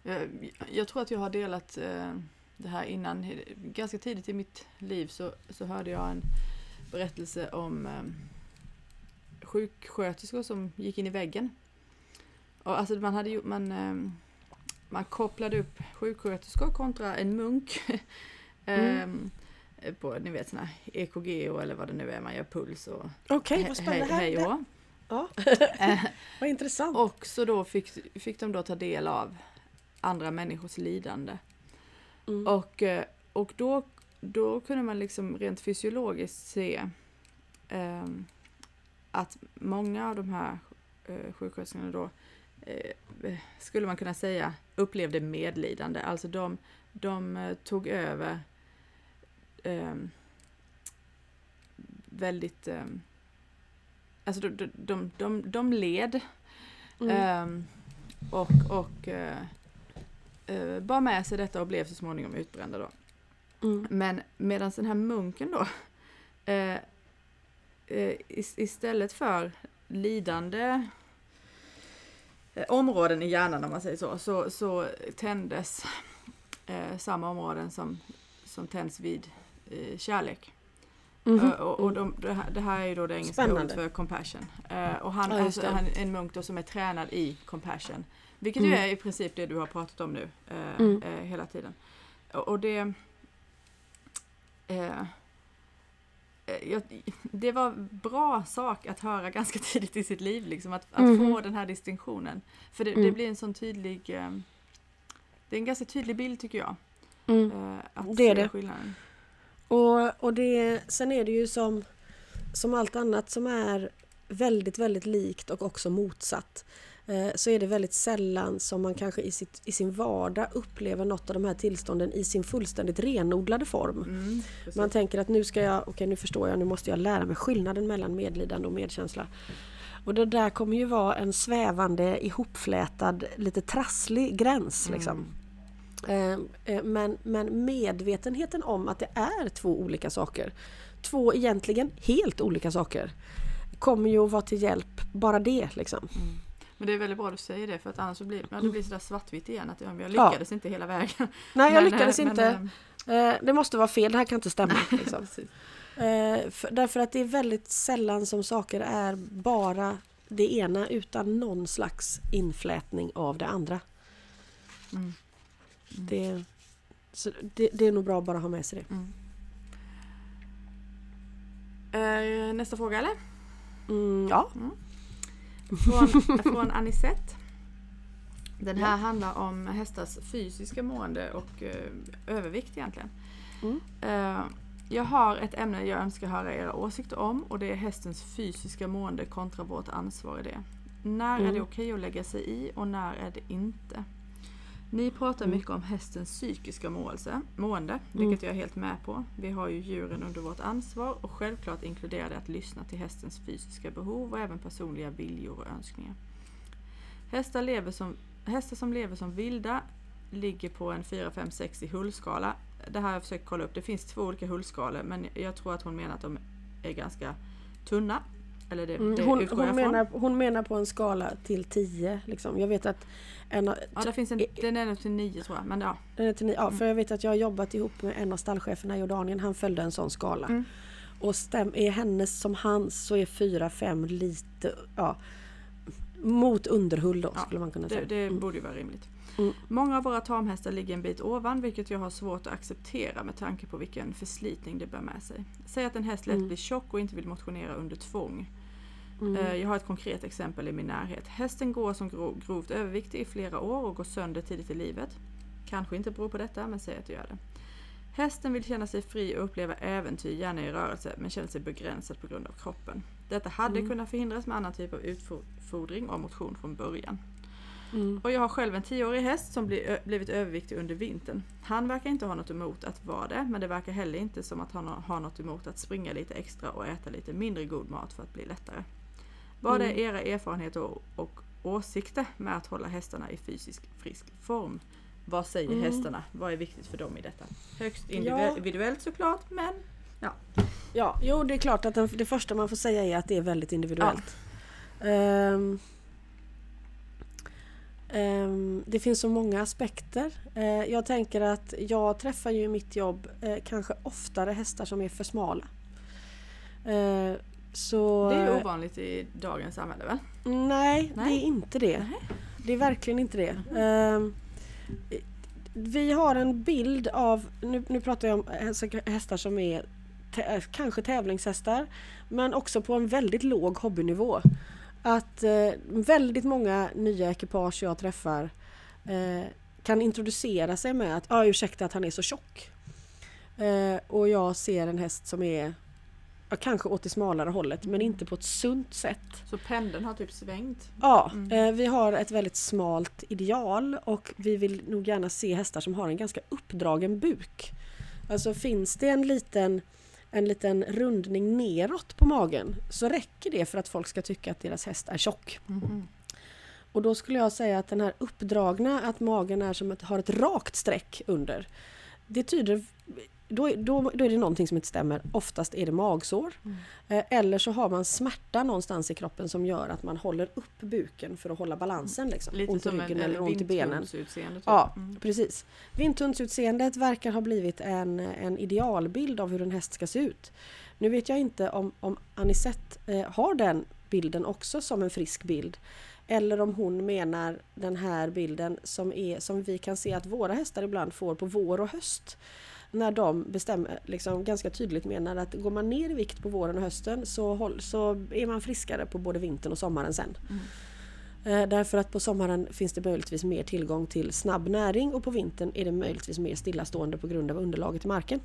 Jag, jag tror att jag har delat eh, det här innan. Ganska tidigt i mitt liv så, så hörde jag en berättelse om eh, sjuksköterskor som gick in i väggen. Och alltså man hade ju, man, ehm, man kopplade upp sjuksköterskor kontra en munk. mm. Ehm, på ni vet såna EKG eller vad det nu är, man gör puls och Okej, okay, vad spännande hej, hej och. Ja, vad intressant. Och så då fick, fick de då ta del av andra människors lidande. Mm. Och, eh, och då, då kunde man liksom rent fysiologiskt se um, att många av de här eh, sjuksköterskorna då eh, skulle man kunna säga upplevde medlidande. Alltså de, de eh, tog över eh, väldigt eh, Alltså de, de, de, de led mm. Ehm, och, och eh, eh, bar med sig detta och blev så småningom utbrända då. Mm. Men medan den här munken då istället för lidande eh, områden i hjärnan om man säger så, så, så tändes eh, samma områden som, som tänds vid eh, kärlek. Mm -hmm. och, och de, det, här, det, här, är ju då det engelska Spännande. ordet för compassion. Uh, och han, ja, alltså, han är en munk då som är tränad i compassion. Vilket mm. ju är i princip det du har pratat om nu uh, mm. uh, hela tiden. Och, och det Eh, jag, det var bra sak att höra ganska tidigt i sitt liv, liksom, att, att mm. få den här distinktionen. För det, mm. det, blir en sån tydlig, eh, det är en ganska tydlig bild tycker jag. Mm. Eh, att det är det. Skillnaden. Och, och det, sen är det ju som, som allt annat som är väldigt, väldigt likt och också motsatt. Eh, så är det väldigt sällan som man kanske i, sitt, i sin vardag upplever något av de här tillstånden i sin fullständigt renodlade form. Mm. Man tänker att nu ska jag, okej nu förstår jag, nu måste jag lära mig skillnaden mellan medlidande och medkänsla. Och det där kommer ju vara en svävande, ihopflätad, lite trasslig gräns. Mm. Liksom. Eh, eh, Men, men medvetenheten om att det är två olika saker, två egentligen helt olika saker, kommer ju att vara till hjälp, bara det liksom. Mm. Men det är väldigt bra att du säger det för att annars så blir ja, det blir sådär svartvitt igen att ja, men jag Ja. lyckades inte hela vägen. Nej, jag Men, lyckades eh, men, inte. eh, Eh, Det måste vara fel, det här kan inte stämma. Liksom. Eh, för, därför att det är väldigt sällan som saker är bara det ena utan någon slags inflätning av det andra. Mm. Det, så det, det är nog bra att bara ha med sig det. Mm. Eh, nästa fråga eller? Mm, ja. Från, från Anisette. Den här Ja. handlar om hästars fysiska mående och eh, övervikt egentligen. Mm. Eh, jag har ett ämne jag önskar höra era åsikter om och det är hästens fysiska mående kontra vårt ansvar i det. När är det Mm. okej att lägga sig i och när är det inte? Ni pratar Mm. mycket om hästens psykiska måelse, mående, Mm. vilket jag är helt med på. Vi har ju djuren under vårt ansvar och självklart inkluderar det att lyssna till hästens fysiska behov och även personliga viljor och önskningar. Hästar, lever som, hästar som lever som vilda ligger på en 4, 5, 6 i hullskala. Det här har jag försökt kolla upp. Det finns två olika hullskalor men jag tror att hon menar att de är ganska tunna. Eller det, Mm, det hon, hon, menar, hon menar på en skala till 10. Liksom. Jag vet att en Ja, det finns en, den är nog till 9 tror jag. Men ja. den är till nio, ja, Mm. för jag vet att jag har jobbat ihop med en av stallcheferna i Jordanien. Han följde en sån skala. Mm. Och stäm, är hennes som hans så är 4-5 lite ja, mot underhull då Ja, skulle man kunna Det, säga. det Mm. borde ju vara rimligt. Mm. Många av våra tamhästar ligger en bit ovan vilket jag har svårt att acceptera med tanke på vilken förslitning det bär med sig. Säg att en häst lätt Mm. blir tjock och inte vill motionera under tvång. Mm. Eh, Jag har ett konkret exempel i min närhet. Hästen går som gro- grovt överviktig i flera år och går sönder tidigt i livet. Kanske inte beror på detta, men säg att det gör det. Hästen vill känna sig fri och uppleva äventyr, gärna i rörelse, men känner sig begränsad på grund av kroppen. Detta hade Mm. kunnat förhindras med annan typ av utfodring och motion från början. Mm. Och jag har själv en tioårig häst som bli, blivit överviktig under vintern. Han verkar inte ha något emot att vara det, men det verkar heller inte som att han har något emot att springa lite extra och äta lite mindre god mat för att bli lättare. Vad är Mm. era erfarenheter och, åsikter med att hålla hästarna i fysisk frisk form? Vad säger Mm. hästarna? Vad är viktigt för dem i detta? Högst Ja. individuellt, individuellt såklart, men Ja, jo det är klart att den, det första man får säga är att det är väldigt individuellt. Ehm, ehm, det finns så många aspekter. Eh, jag tänker att jag träffar ju i mitt jobb eh, kanske oftare hästar som är för smala. Eh, så, det är ovanligt i dagens samhälle väl? Nej, Nej. det är inte det. Nej. Det är verkligen inte det. Ehm, vi har en bild av, nu, nu pratar jag om hästar- som är tä- kanske tävlingshästar, men också på en väldigt låg hobbynivå. Att eh, väldigt många nya ekipage jag träffar eh, kan introducera sig med att ja, ursäkta att han är så tjock. Eh, och jag ser en häst som är ja, kanske åt det smalare hållet men inte på ett sunt sätt. Så pendeln har typ svängt. Ja, Mm. eh, vi har ett väldigt smalt ideal och vi vill nog gärna se hästar som har en ganska uppdragen buk. Alltså finns det en liten, en liten rundning neråt på magen så räcker det för att folk ska tycka att deras häst är tjock. Mhm. Och då skulle jag säga att den här uppdragna, att magen är som ett, har ett rakt streck under. Det tyder, då, är- då, då är det någonting som inte stämmer. Oftast är det magsår. Mm. Eh, Eller så har man smärta någonstans i kroppen som gör att man håller upp buken för att hålla balansen. Liksom. Lite ont i ryggen en, eller ont i benen. typ. Ja, Mm. precis. Vindtunnsutseendet verkar ha blivit en, en idealbild av hur en häst ska se ut. Nu vet jag inte om, om Anisette eh, har den bilden också som en frisk bild. Eller om hon menar den här bilden som, är, som vi kan se att våra hästar ibland får på vår och höst. När de bestämmer, liksom ganska tydligt menar att går man ner i vikt på våren och hösten så, håll, så är man friskare på både vintern och sommaren sen. Mm. Eh, Därför att på sommaren finns det möjligtvis mer tillgång till snabb näring och på vintern är det möjligtvis mer stillastående på grund av underlaget i marken.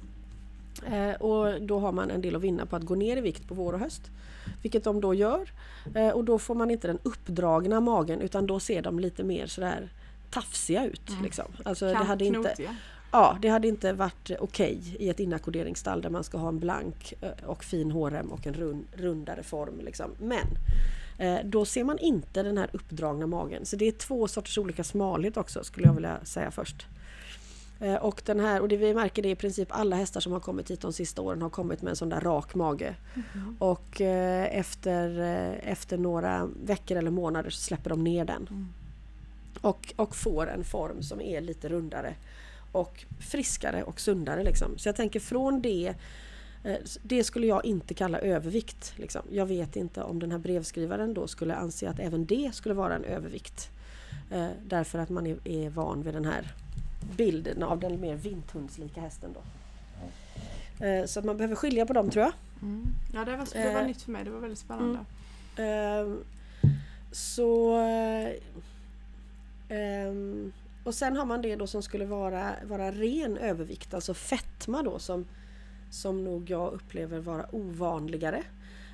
Eh, och då har man en del att vinna på att gå ner i vikt på vår och höst. Vilket de då gör. Eh, och då får man inte den uppdragna magen utan då ser de lite mer sådär tafsiga ut. Mm. Liksom. Alltså, det, hade inte, knotiga. Ja, det hade inte varit okej i ett inackorderingsstall där man ska ha en blank eh, och fin hårrem och en rund, rundare form. Liksom. Men eh, då ser man inte den här uppdragna magen. Så det är två sorters olika smalhet också skulle jag vilja säga först. Eh, Och, den här, och det vi märker det är i princip alla hästar som har kommit hit de sista åren har kommit med en sån där rak mage. Och eh, efter, efter några veckor eller månader så släpper de ner den. Mm. Och, och får en form som är lite rundare och friskare och sundare. Liksom. Så jag tänker från det eh, det skulle jag inte kalla övervikt. Liksom. Jag vet inte om den här brevskrivaren då skulle anse att även det skulle vara en övervikt. Eh, därför att man är, är van vid den här bilden av den mer vinthundslika hästen. Då. Eh, så att man behöver skilja på dem tror jag. Mm. Ja det var, det var Eh, nytt för mig, det var väldigt spännande. Ehm, så och sen har man det då som skulle vara, vara ren övervikt, alltså fetma då som, som nog jag upplever vara ovanligare.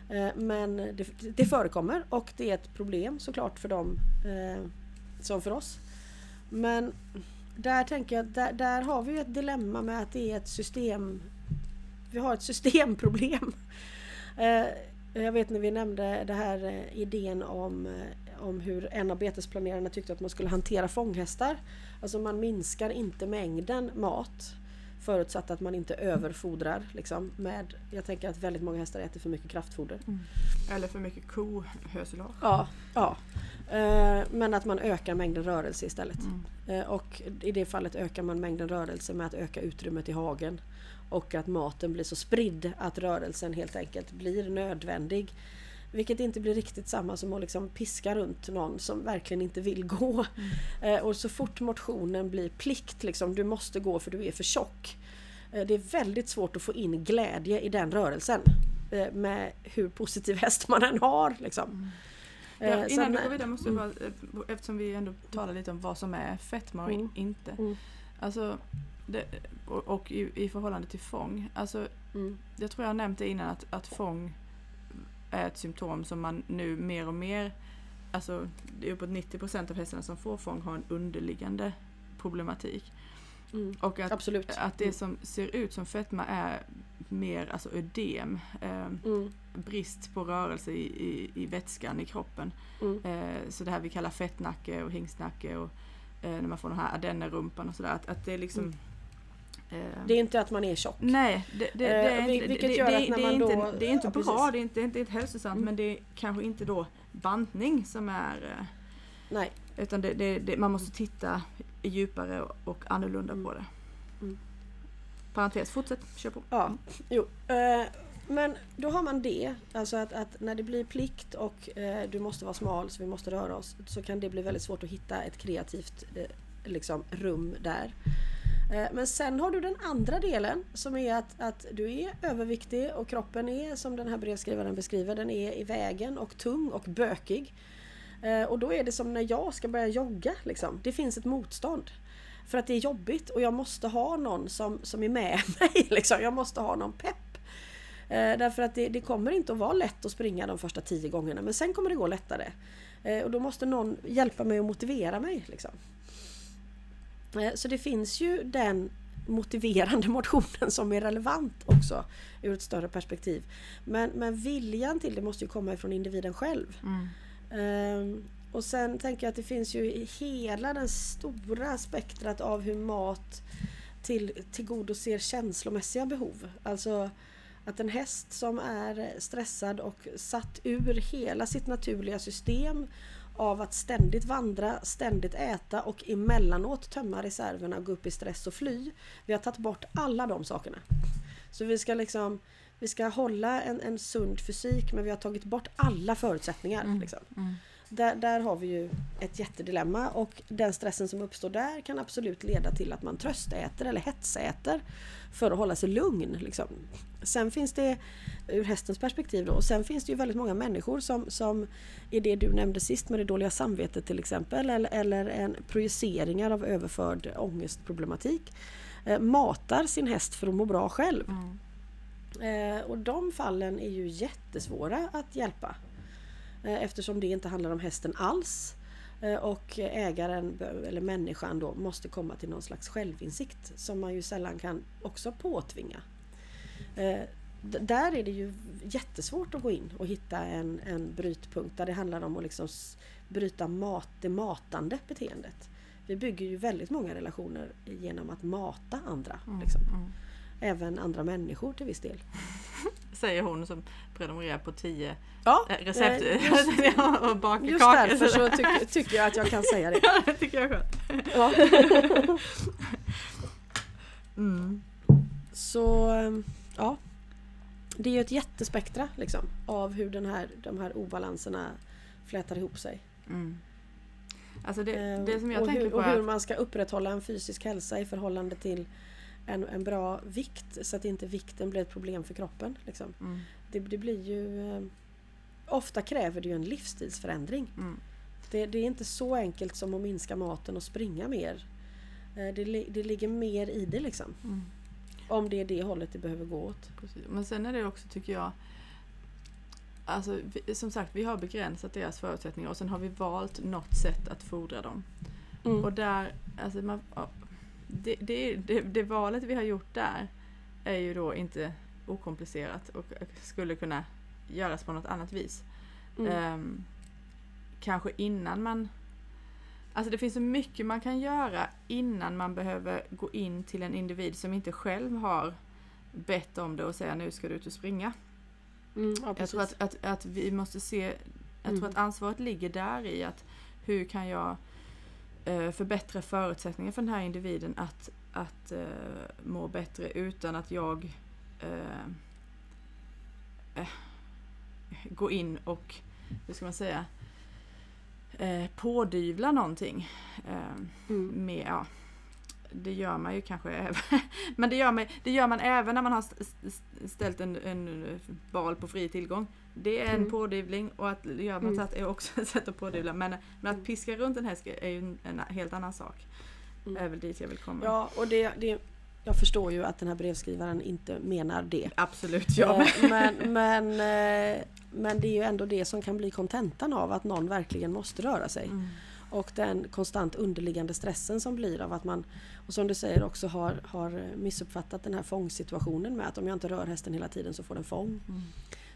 Eh, men det, det förekommer och det är ett problem såklart för dem eh, som för oss. Men där tänker jag, där, där har vi ju ett dilemma med att det är ett system vi har ett systemproblem. Eh, jag vet när vi nämnde det här eh, idén om, eh, om hur en av betesplanerarna tyckte att man skulle hantera fånghästar. Alltså man minskar inte mängden mat förutsatt att man inte överfodrar. Liksom, med, jag tänker att väldigt många hästar äter för mycket kraftfoder. Eller för mycket kohösilage. Ja, ja. Eh, men att man ökar mängden rörelse istället. Mm. Eh, Och i det fallet ökar man mängden rörelse med att öka utrymmet i hagen. Och att maten blir så spridd att rörelsen helt enkelt blir nödvändig. Vilket inte blir riktigt samma som att liksom piska runt någon som verkligen inte vill gå. Eh, Och så fort motionen blir plikt, liksom, du måste gå för du är för tjock. Eh, Det är väldigt svårt att få in glädje i den rörelsen. eh, Med hur positiv häst man än har. Liksom. Eh, Ja, innan du att- går vidare måste Mm. bara, eftersom vi ändå talar lite om vad som är fetma och Mm. inte. Mm. Alltså, det, och, och i, i förhållande till fång. Alltså, Mm. jag tror jag nämnt det innan att, att fång är ett symptom som man nu mer och mer, alltså det är uppåt 90% av hästarna som får fång har en underliggande problematik. Mm. Och att, Absolut. att det som ser ut som fetma är mer alltså ödem, eh, Mm. brist på rörelse i, i, i vätskan i kroppen. Mm. Eh, så det här vi kallar fettnacke och hingstnacke och eh, när man får den här adennerumpan och sådär. Att, att det är liksom... Mm. Eh, Det är inte att man är tjock. Nej, det, det, det, är inte, vilket det, gör det, att när det, man är då- inte, det är inte ja, bra, det är inte, inte hälsosamt Mm. men det är kanske inte då bantning som är... eh, Nej. Utan det, man måste titta djupare och, och annorlunda Mm. på det. Mm. Parentes, fortsätt, kör på. Ja, jo. Eh, men då har man det, alltså att, att när det blir plikt och eh, du måste vara smal så vi måste röra oss så kan det bli väldigt svårt att hitta ett kreativt eh, liksom, rum där. Eh, men sen har du den andra delen som är att, att du är överviktig och kroppen är som den här brevskrivaren beskriver, den är i vägen och tung och bökig. Eh, och då är det som när jag ska börja jogga. Liksom. Det finns ett motstånd. För att det är jobbigt och jag måste ha någon som, som är med mig. Liksom. Jag måste ha någon pepp. Eh, därför att det, det kommer inte att vara lätt att springa de första tio gångerna men sen kommer det gå lättare. Eh, och då måste någon hjälpa mig och motivera mig. Liksom. Eh, så det finns ju den motiverande motionen som är relevant också ur ett större perspektiv. Men, men viljan till det måste ju komma ifrån individen själv. Mm. Ehm, och sen tänker jag att det finns ju hela den stora spektrat av hur mat till, tillgodoser känslomässiga behov. Alltså att en häst som är stressad och satt ur hela sitt naturliga system av att ständigt vandra, ständigt äta och emellanåt tömma reserverna, gå upp i stress och fly. Vi har tagit bort alla de sakerna. Så vi ska liksom vi ska hålla en, en sund fysik men vi har tagit bort alla förutsättningar. Mm. Liksom. Mm. Där, där har vi ju ett jättedilemma och den stressen som uppstår där kan absolut leda till att man tröstäter eller hetsäter för att hålla sig lugn. Liksom. Sen finns det ur hästens perspektiv då, och sen finns det ju väldigt många människor som, som i det du nämnde sist med det dåliga samvetet till exempel eller, eller en projiceringar av överförd ångestproblematik eh, matar sin häst för att må bra själv. Mm. Eh, och de fallen är ju jättesvåra att hjälpa. Eh, eftersom det inte handlar om hästen alls. Eh, och ägaren, eller människan då, måste komma till någon slags självinsikt som man ju sällan kan också påtvinga. Eh, där är det ju jättesvårt att gå in och hitta en, en brytpunkt där det handlar om att liksom bryta mat, det matande beteendet. Vi bygger ju väldigt många relationer genom att mata andra. Liksom. Mm. Även andra människor till viss del. Säger hon som prenumererar på 10 Ja, eh, recept eh, just, och bakar just kakor. därför så tycker, tycker jag att jag kan säga det. Ja, det tycker jag är skönt. Ja. Mm. Så ehm, ja, det är ju ett jättespektra liksom, av hur den här, de här obalanserna flätar ihop sig. Mm. Alltså det, Ehm, det som jag och tänker hur, på och hur man ska upprätthålla en fysisk hälsa i förhållande till en, en bra vikt så att inte vikten blir ett problem för kroppen. Liksom. mm, Det, det blir ju... ehm, Ofta kräver det ju en livsstilsförändring. mm, Det, det är inte så enkelt som att minska maten och springa mer. Eh, Det, det ligger mer i det liksom. mm. Om det är det hållet det behöver gå åt. Precis. Men sen är det också, tycker jag, alltså, vi, som sagt, vi har begränsat deras förutsättningar och sen har vi valt något sätt att fodra dem. Mm. Och där, alltså man, det, det, det, det valet vi har gjort där är ju då inte okomplicerat och skulle kunna göras på något annat vis. Mm. Ehm, kanske innan man... Alltså det finns så mycket man kan göra innan man behöver gå in till en individ som inte själv har bett om det och säga nu ska du ut och springa. Mm, ja, Jag tror att, att, att vi måste se, jag Mm. tror att ansvaret ligger där i att hur kan jag förbättra förutsättningar för den här individen att, att eh, må bättre utan att jag eh, eh, går in och, hur ska man säga, eh, pådyvla någonting. Eh, Mm. med, ja, det gör man ju kanske även, men det gör, man, det gör man även när man har st- st- ställt en, en val på fri tillgång. Det är en Mm. pådyvling och att göra Mm. motsatt är också ett sätt att pådyvla. Men, men att piska runt en häst är ju en, en helt annan sak. Mm. är väl dit jag vill komma. Ja, och det, det, jag förstår ju att den här brevskrivaren inte menar det. Absolut, jag med. Eh, men, men, eh, men det är ju ändå det som kan bli kontentan av att någon verkligen måste röra sig. Mm. Och den konstant underliggande stressen som blir av att man, och som du säger också har, har missuppfattat den här fångsituationen med att om jag inte rör hästen hela tiden så får den fång. Mm.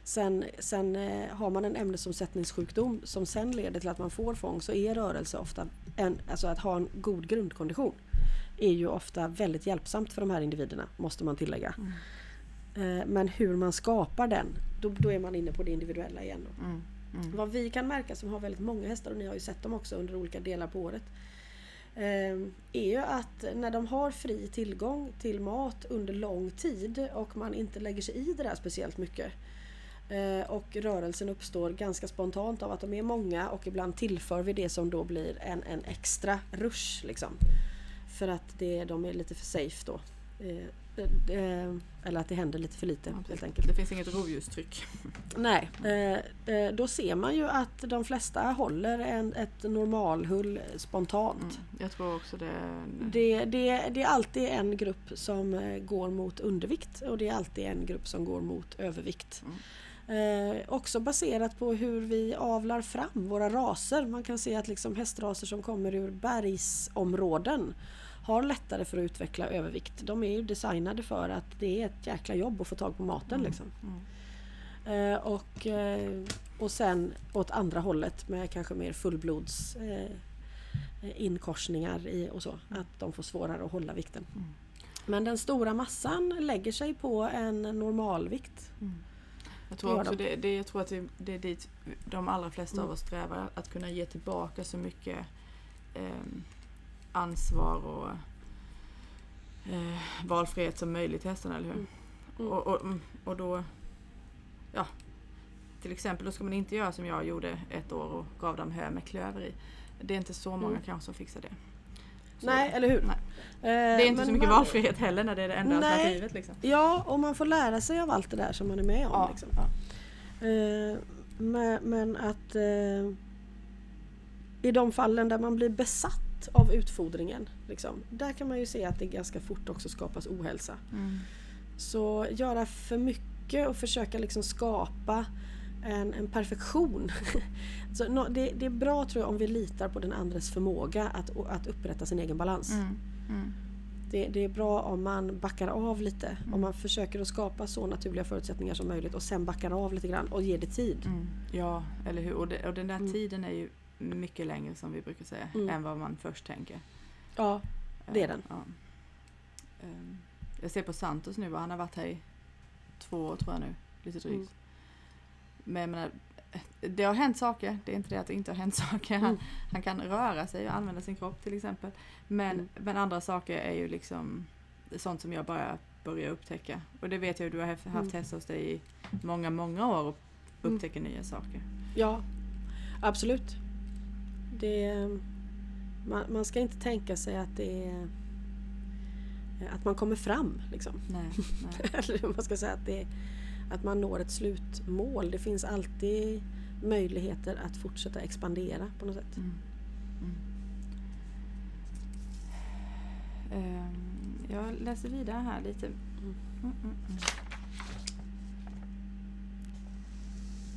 Sen, sen eh, har man en ämnesomsättningssjukdom som sen leder till att man får fång så är rörelse ofta, en, alltså att ha en god grundkondition är ju ofta väldigt hjälpsamt för de här individerna måste man tillägga. Mm. Eh, Men hur man skapar den, då, då är man inne på det individuella igen. Mm. Mm. Vad vi kan märka som har väldigt många hästar och ni har ju sett dem också under olika delar på året. eh, Är ju att när de har fri tillgång till mat under lång tid och man inte lägger sig i det där speciellt mycket. Eh, Och rörelsen uppstår ganska spontant av att de är många och ibland tillför vi det som då blir en, en extra rush. Liksom. För att det, de är lite för safe då. Eh, eh, Eller att det händer lite för lite Ja, helt enkelt. Det finns inget rovdjurstryck. Nej, då ser man ju att de flesta håller en, ett normalhull spontant. Mm. Jag tror också det. Det, det, det är alltid en grupp som går mot undervikt och det är alltid en grupp som går mot övervikt. Eh, också baserat på hur vi avlar fram våra raser. Man kan se att liksom hästraser som kommer ur bergsområden har lättare för att utveckla övervikt. De är ju designade för att det är ett jäkla jobb att få tag på maten. Mm. Liksom. Mm. Eh, och, eh, och sen åt andra hållet med kanske mer fullblods eh, inkorsningar i och så. Att de får svårare att hålla vikten. Mm. Men den stora massan lägger sig på en normalvikt. Jag tror också de. det, det, jag tror att det, det är dit de allra flesta Mm. av oss strävar. Att kunna ge tillbaka så mycket eh, ansvar och eh, valfrihet som möjligt till hästarna, eller hur? Mm. Mm. Och, och, mm, och då, ja, till exempel då ska man inte göra som jag gjorde ett år och gav dem hö med klöver i. Det är inte så många Mm. kanske som fixar det. Så- Nej, eller hur? Nej. Det Det är inte så mycket valfrihet heller när det är det enda Nej. alternativet. Liksom. Ja, och man får lära sig av allt det där som man är med om. Ja, Liksom. ja. Eh, men, men att eh, i de fallen där man blir besatt av utfodringen, liksom, där kan man ju se att det ganska fort också skapas ohälsa. Mm. Så göra för mycket mycket och försöka liksom skapa en, en perfektion. Så, no, det, det, är bra tror jag om vi litar på den andres förmåga att, att upprätta sin egen balans. Mm. Mm. Det, det, är bra om man backar av lite. Mm. Om man försöker att skapa så naturliga förutsättningar som möjligt och sen backar av lite grann och ger det tid. Mm. Ja, eller hur. Och, det, och den där mm. tiden är ju mycket längre som vi brukar säga mm. än vad man först tänker. Ja, det är den. Ja. Ehm, jag ser på Santos nu, han har varit här i två år tror jag nu, lite drygt. Mm. Men jag menar, det har hänt saker, det är inte det att det inte har hänt saker. Han, mm. han kan röra sig och använda sin kropp till exempel. Men, mm. men andra saker är ju liksom sånt som jag bara börjar upptäcka. Och det vet jag du har haft mm. hästar hos dig i många, många år och mm. upptäcker nya saker. Ja, absolut. Det, man, man ska inte tänka sig att det är att man kommer fram. Liksom. Nej, nej. Eller man ska säga att, det, att man når ett slutmål. Det finns alltid möjligheter att fortsätta expandera på något sätt. Mm. Mm. Um, jag läser vidare här lite. Mm, mm, mm.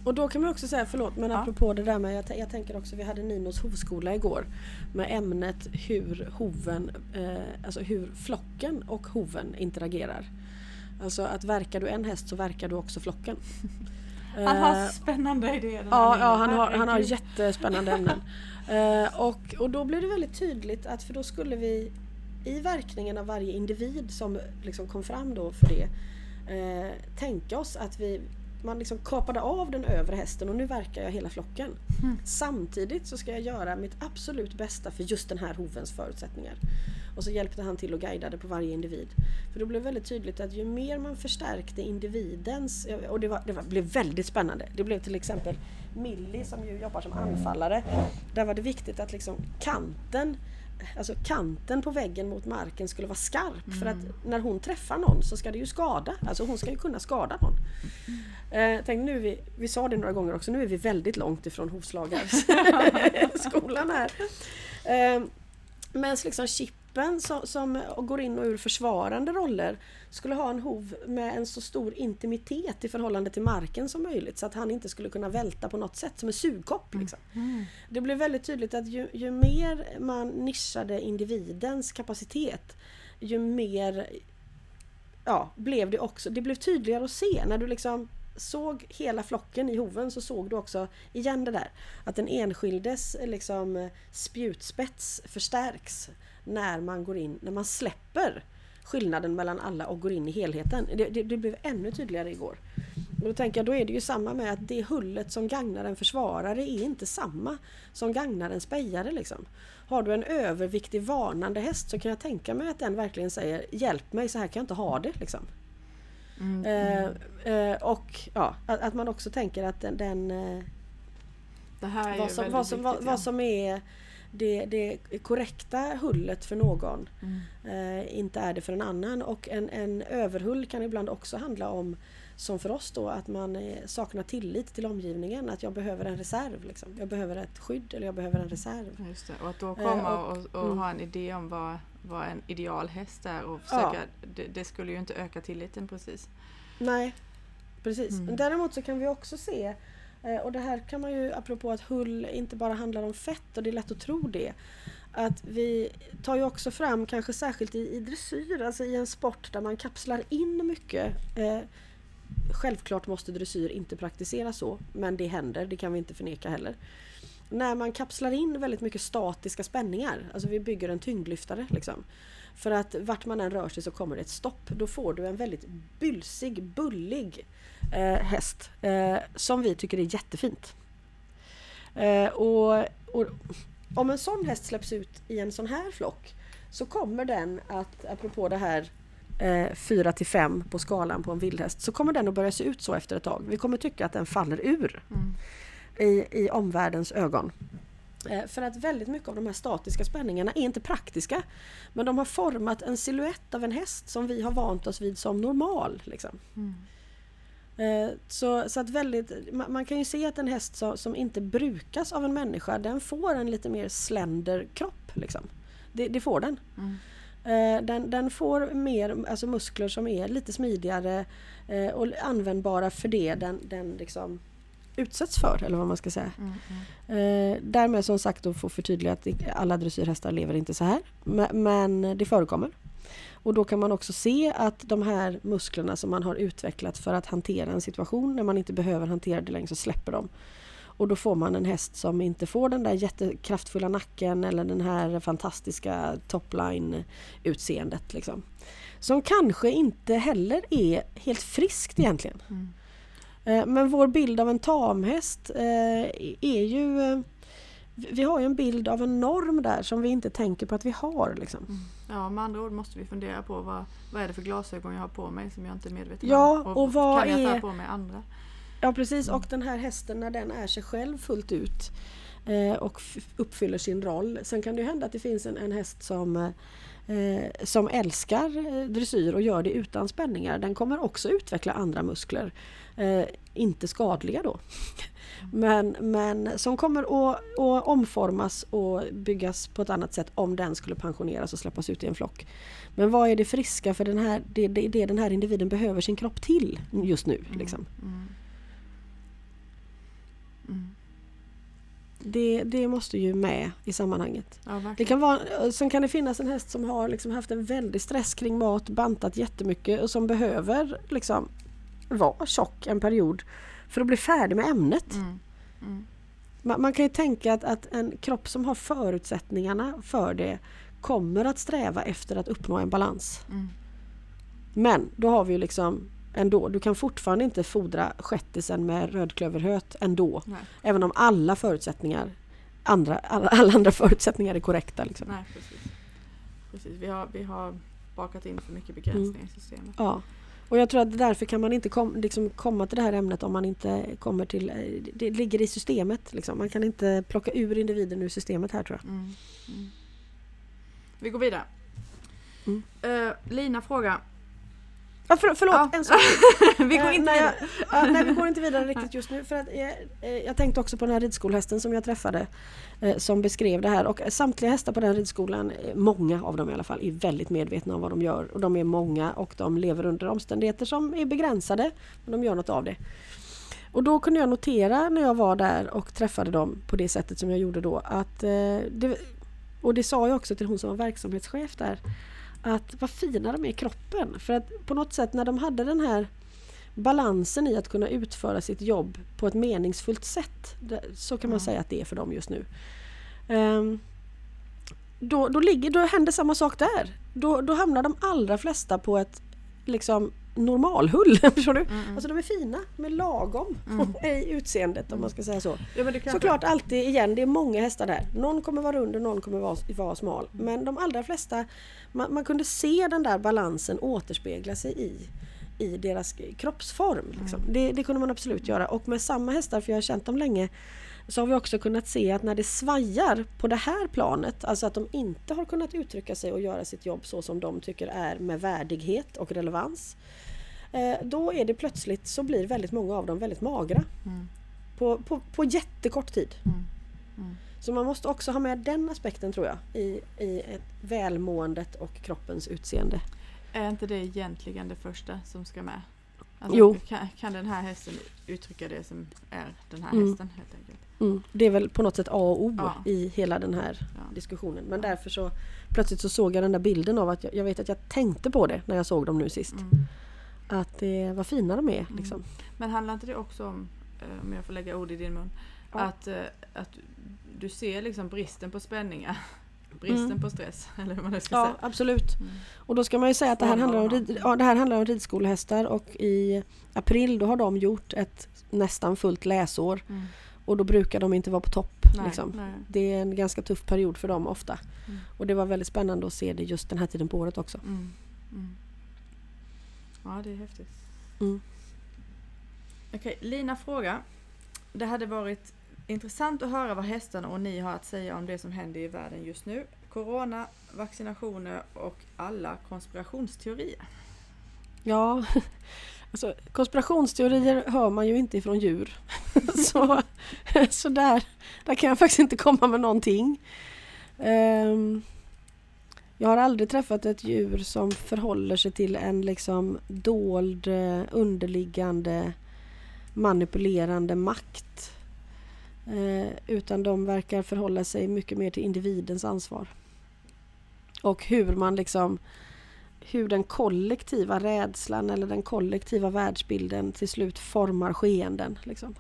Och då kan man också säga, förlåt, men ja. apropå det där med, jag, jag tänker också, vi hade Ninos hovskola igår med ämnet hur hoven, eh, alltså hur flocken och hoven interagerar. Alltså att verkar du en häst så verkar du också flocken. Han har eh, spännande idéer. Ja, ja han, har, han har jättespännande ämnen. Uh, och, och då blev det väldigt tydligt att för då skulle vi i verkningen av varje individ som liksom kom fram då för det uh, tänka oss att vi man liksom kapade av den övre hästen och nu verkar jag hela flocken. Mm. Samtidigt så ska jag göra mitt absolut bästa för just den här hovens förutsättningar. Och så hjälpte han till och guidade på varje individ. För då blev väldigt tydligt att ju mer man förstärkte individens, och det, var, det var, blev väldigt spännande. Det blev till exempel Millie som ju jobbar som anfallare. Där var det viktigt att liksom kanten alltså kanten på väggen mot marken skulle vara skarp. Mm. För att mm. när hon träffar någon så ska det ju skada. Alltså hon ska ju kunna skada någon. Mm. Eh, tänk, nu vi, vi sa det några gånger också, nu är vi väldigt långt ifrån hovslagarskolan här. Eh, men liksom chip gruppen som, som går in och ur försvarande roller skulle ha en hov med en så stor intimitet i förhållande till marken som möjligt så att han inte skulle kunna välta på något sätt som en sugkopp. Mm. Liksom. Mm. Det blev väldigt tydligt att ju, ju mer man nischade individens kapacitet ju mer ja, blev det också, det blev tydligare att se när du liksom såg hela flocken i hoven så såg du också igen det där att den enskildes liksom spjutspets förstärks när man går in, när man släpper skillnaden mellan alla och går in i helheten. Det, det, det blev ännu tydligare igår. Och då tänker jag, då är det ju samma med att det hullet som gagnar en försvarare är inte samma som gagnar en spejare. Liksom. Har du en överviktig varnande häst så kan jag tänka mig att den verkligen säger Hjälp mig, så här kan jag inte ha det. Liksom. Mm, mm. Eh, eh, och ja, att, att, man också tänker att den... den eh, det här är vad, som, vad, som, viktigt, vad, vad som är det, det korrekta hullet för någon mm. eh, inte är det för en annan. Och en, en överhull kan ibland också handla om som för oss då att man eh, saknar tillit till omgivningen. Att jag behöver en reserv. Liksom. Jag behöver ett skydd eller jag behöver en reserv. Just det. Och att då komma eh, och, och, och mm. ha en idé om vad, vad en idealhäst är och försöka, ja. det, det, skulle ju inte öka tilliten precis. Nej, precis. Mm. Däremot så kan vi också se Eh, och det här kan man ju, apropå att hull inte bara handlar om fett och det är lätt att tro det. Att vi tar ju också fram, kanske särskilt i, i dressyr, alltså i en sport där man kapslar in mycket. Eh, självklart måste dressyr inte praktiseras så, men det händer, det kan vi inte förneka heller. När man kapslar in väldigt mycket statiska spänningar, alltså vi bygger en tyngdlyftare liksom. För att vart man än rör sig så kommer det ett stopp. Då får du en väldigt bylsig, bullig eh, häst eh, som vi tycker är jättefint. Eh, och, och, om en sån häst släpps ut i en sån här flock så kommer den att, apropå det här eh, 4 till 5 på skalan på en vildhäst, så kommer den att börja se ut så efter ett tag. Vi kommer tycka att den faller ur mm. i, i omvärldens ögon. Eh, för att väldigt mycket av de här statiska spänningarna är inte praktiska. Men de har format en siluett av en häst som vi har vant oss vid som normal. Liksom. Mm. Eh, så, så att väldigt, man kan ju se att en häst som inte brukas av en människa den får en lite mer slender kropp. Liksom. Det, det får den. Mm. Eh, den, den får mer alltså muskler som är lite smidigare eh, och användbara för det den, den liksom utsätts för eller vad man ska säga. Mm, mm. Därmed som sagt då får förtydliga att alla dressyrhästar lever inte så här. Men det förekommer. Och då kan man också se att de här musklerna som man har utvecklat för att hantera en situation när man inte behöver hantera det längre så släpper de. Och då får man en häst som inte får den där jättekraftfulla nacken eller den här fantastiska topline utseendet. Liksom. Som kanske inte heller är helt friskt egentligen. Mm. Eh, Men vår bild av en tamhäst eh, är ju... Vi har ju en bild av en norm där som vi inte tänker på att vi har. Liksom. Mm. Ja, med andra ord måste vi fundera på vad, vad är det för glasögon jag har på mig som jag inte är medveten Ja, om. och vad kan jag är- ta på mig andra? Ja precis Mm. och den här hästen när den är sig själv fullt ut och f- uppfyller sin roll. Sen kan det hända att det finns en, en häst som eh, som älskar eh, dressyr och gör det utan spänningar. Den kommer också utveckla andra muskler. Eh, inte skadliga då. Men, men som kommer att, att omformas och byggas på ett annat sätt om den skulle pensioneras och släppas ut i en flock. Men vad är det friska för den här, det, det, det den här individen behöver sin kropp till just nu? Liksom. Mm. Mm. Det, det måste ju med i sammanhanget. Ja. Det kan vara, sen kan det finnas en häst som har liksom haft en väldig stress kring mat, bantat jättemycket och som behöver liksom vara tjock en period för att bli färdig med ämnet. Mm. Mm. Man, man kan ju tänka att, att en kropp som har förutsättningarna för det kommer att sträva efter att uppnå en balans. Mm. Men då har vi ju liksom ändå, du kan fortfarande inte fodra skättisen med rödklöverhöt ändå. Nej, Även om alla förutsättningar andra, alla, alla andra förutsättningar är korrekta. Liksom. nej precis. precis. Vi, har, vi har bakat in för mycket begränsningar i systemet. Ja. Och jag tror att därför kan man inte kom, liksom komma till det här ämnet om man inte kommer till... eh, Det ligger i systemet. Liksom. Man kan inte plocka ur individen ur systemet här tror jag. Mm. Mm. Vi går vidare. Mm. Eh, Lina fråga. Ja, för, förlåt, Ja. en sak. vi går Eh, inte jag- ja, nej, vi går inte vidare riktigt just nu. För att, eh, eh, jag tänkte också på den här ridskolhästen som jag träffade eh, som beskrev det här. Och samtliga hästar på den ridskolan, eh, många av dem i alla fall, är väldigt medvetna om vad de gör. Och de är många och de lever under omständigheter som är begränsade. Men de gör något av det. Och då kunde jag notera när jag var där och träffade dem på det sättet som jag gjorde då att eh, det, och det sa jag också till hon som var verksamhetschef där att vad fina de är i kroppen. För att på något sätt när de hade den här balansen i att kunna utföra sitt jobb på ett meningsfullt sätt. Så kan man Ja. säga att det är för dem just nu. Ehm, då, då, ligger, då händer samma sak där. Då, då hamnar de allra flesta på ett liksom normalhull. Förstår du? Mm, mm. Alltså de är fina, med lagom Mm. i utseendet om man ska säga så. ja, men Såklart alltid igen, det är många hästar där. Någon kommer vara rund och någon kommer vara, vara smal. Men de allra flesta, man, man kunde se den där balansen återspegla sig i, i deras kroppsform. Liksom. Det, det kunde man absolut göra. Och med samma hästar, för jag har känt dem länge, så har vi också kunnat se att när det svajar på det här planet, alltså att de inte har kunnat uttrycka sig och göra sitt jobb så som de tycker är med värdighet och relevans. eh, Då är det plötsligt så blir väldigt många av dem väldigt magra. Mm. På, på, på jättekort tid. Mm. Mm. Så man måste också ha med den aspekten tror jag i, i ett välmåendet och kroppens utseende. Är inte det egentligen det första som ska med? Alltså, Jo. Kan, kan den här hästen uttrycka det som är den här Mm. hästen helt enkelt? Mm. Det är väl på något sätt A och O Ja. i hela den här Ja. diskussionen. Men Ja. därför så plötsligt så såg jag den där bilden av att jag, jag vet att jag tänkte på det när jag såg dem nu sist. Mm. Att det vad fina de är. Mm. Liksom. Men handlar inte det också om, eh, om jag får lägga ord i din mun, att, eh, att du ser liksom bristen på spänningar, bristen Mm. på stress, eller vad man ska Ja, säga. absolut. Mm. Och då ska man ju säga att det här, handlar om, rid, ja, det här handlar om ridskolehästar och i april då har de gjort ett nästan fullt läsår. Mm. Och då brukar de inte vara på topp. Nej, liksom. nej. Det är en ganska tuff period för dem ofta. Mm. Och det var väldigt spännande att se det just den här tiden på året också. Mm. Mm. Ja, det är häftigt. Mm. Okej, Lina fråga. Det hade varit intressant att höra vad hästarna och ni har att säga om det som händer i världen just nu. Corona, vaccinationer och alla konspirationsteorier. Ja, alltså, konspirationsteorier hör man ju inte ifrån djur. så så där, där kan jag faktiskt inte komma med någonting. Um, Jag har aldrig träffat ett djur som förhåller sig till en liksom dold, eh, underliggande, manipulerande makt. Eh, utan de verkar förhålla sig mycket mer till individens ansvar. Och hur man liksom hur den kollektiva rädslan eller den kollektiva världsbilden till slut formar skeenden. Liksom.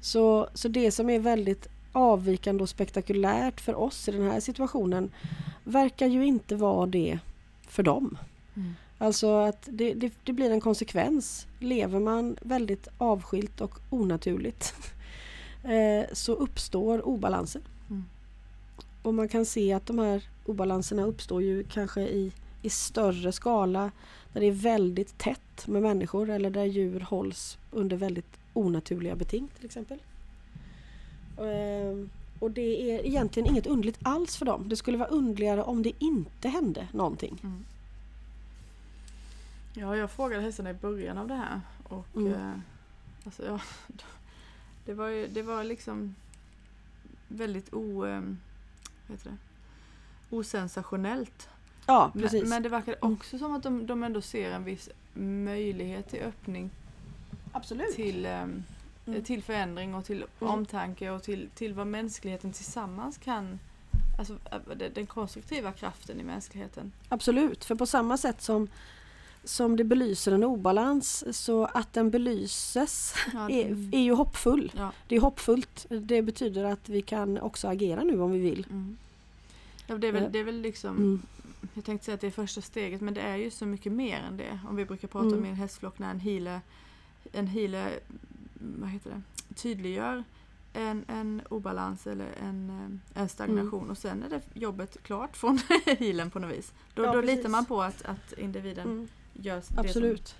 Så, så det som är väldigt avvikande och spektakulärt för oss i den här situationen verkar ju inte vara det för dem. Mm. Alltså att det, det, det, blir en konsekvens. Lever man väldigt avskilt och onaturligt eh, så uppstår obalanser. Mm. Och man kan se att de här obalanserna uppstår ju kanske i, i större skala där det är väldigt tätt med människor eller där djur hålls under väldigt onaturliga beting till exempel. Ehm, och det är egentligen inget underligt alls för dem. Det skulle vara underligare om det inte hände någonting. Mm. Ja, jag frågade hästarna i början av det här. Och mm. eh, alltså, ja, det, var ju, det var liksom väldigt o, eh, det, osensationellt. Ja, precis. Men, men det verkar mm. också som att de, de ändå ser en viss möjlighet till öppning. Absolut. Till, eh, mm. till förändring och till mm. omtanke och till, till vad mänskligheten tillsammans kan Alltså den konstruktiva kraften i mänskligheten. Absolut, för på samma sätt som som det belyser en obalans så att den belyses ja, det... är, är ju hoppfull. Ja. Det är hoppfullt. Det betyder att vi kan också agera nu om vi vill. Mm. Ja, det, är väl, det är väl liksom mm. Jag tänkte säga att det är första steget men det är ju så mycket mer än det. Om vi brukar prata mm. om i en hästflock när en healer, en healer vad heter det, tydliggör en, en obalans eller en, eh, en stagnation mm. och sen är det jobbet klart från healen på något vis. Då, ja, då litar man på att, att individen mm. gör det Absolut. Som...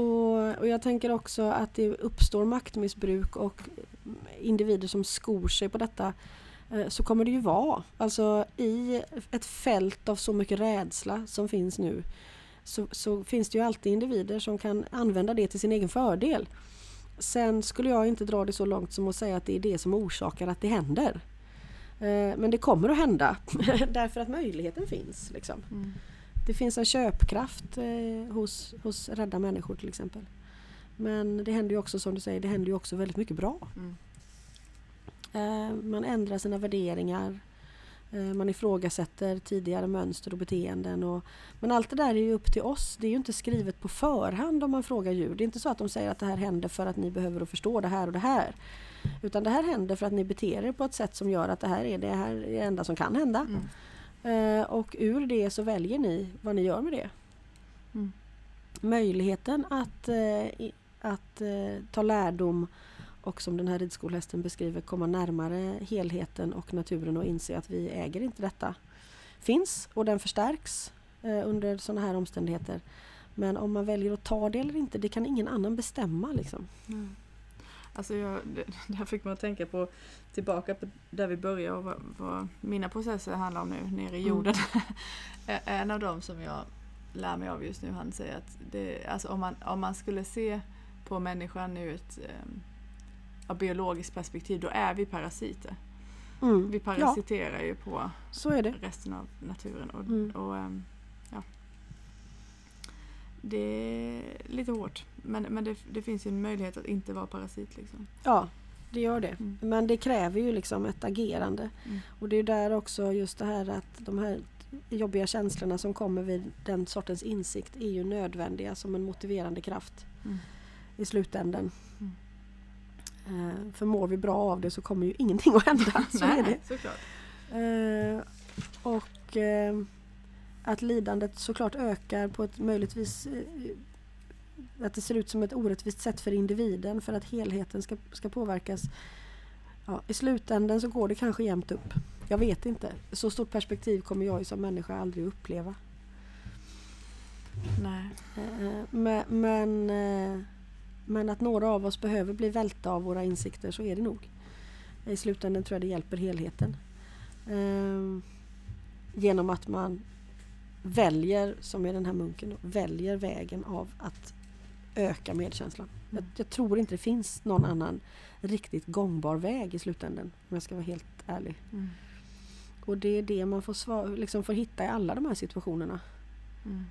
Och, och jag tänker också att det uppstår maktmissbruk och individer som skor sig på detta eh, så kommer det ju vara. Alltså i ett fält av så mycket rädsla som finns nu så, så finns det ju alltid individer som kan använda det till sin egen fördel. Sen skulle jag inte dra det så långt som att säga att det är det som orsakar att det händer. Eh, men det kommer att hända därför att möjligheten finns. Liksom. Mm. Det finns en köpkraft eh, hos, hos rädda människor till exempel. Men det händer ju också som du säger, det händer ju också väldigt mycket bra. Mm. Eh, man ändrar sina värderingar. Eh, man ifrågasätter tidigare mönster och beteenden. Och, men allt det där är ju upp till oss. Det är ju inte skrivet på förhand om man frågar djur. Det är inte så att de säger att det här händer för att ni behöver förstå det här och det här. Utan det här händer för att ni beter er på ett sätt som gör att det här är det, här är det enda som kan hända. Mm. Eh, och ur det så väljer ni vad ni gör med det. Mm. Möjligheten att, eh, att ta lärdom och som den här ridskolhästen beskriver komma närmare helheten och naturen och inse att vi äger inte detta. Finns och den förstärks eh, under sådana här omständigheter. Men om man väljer att ta det eller inte, det kan ingen annan bestämma. Liksom. Mm. Alltså jag, det, här fick man att tänka på tillbaka på där vi började och vad, vad mina processer handlar om nu nere i mm. jorden. Mm. en av dem som jag lär mig av just nu, han säger att det, alltså om, man, om man skulle se på människan ur ett um, av biologiskt perspektiv, då är vi parasiter. Mm. Vi parasiterar ja. ju på resten av naturen. Och, mm. och um, ja. Det är lite hårt, men, men det, det, finns ju en möjlighet att inte vara parasit. Liksom. Ja, det gör det. Mm. Men det kräver ju liksom ett agerande. Mm. Och det är där också just det här att de här jobbiga känslorna som kommer vid den sortens insikt är ju nödvändiga som en motiverande kraft mm. i slutändan. Eh, för mår vi bra av det så kommer ju ingenting att hända. Så Nej, är det. Såklart. Eh, och eh, att lidandet såklart ökar på ett möjligtvis att det ser ut som ett orättvist sätt för individen för att helheten ska, ska påverkas. Ja, I slutändan så går det kanske jämnt upp. Jag vet inte. Så stort perspektiv kommer jag som människa aldrig uppleva. Nej. Men, men men att några av oss behöver bli välta av våra insikter, så är det nog. I slutändan tror jag det hjälper helheten. Ehm, genom att man väljer, som är den här munken, då, väljer vägen av att öka medkänslan. Mm. Jag, jag, tror inte det finns någon annan riktigt gångbar väg i slutändan, om jag ska vara helt ärlig. Mm. Och det är det man får, svar, liksom får hitta i alla de här situationerna. Mm.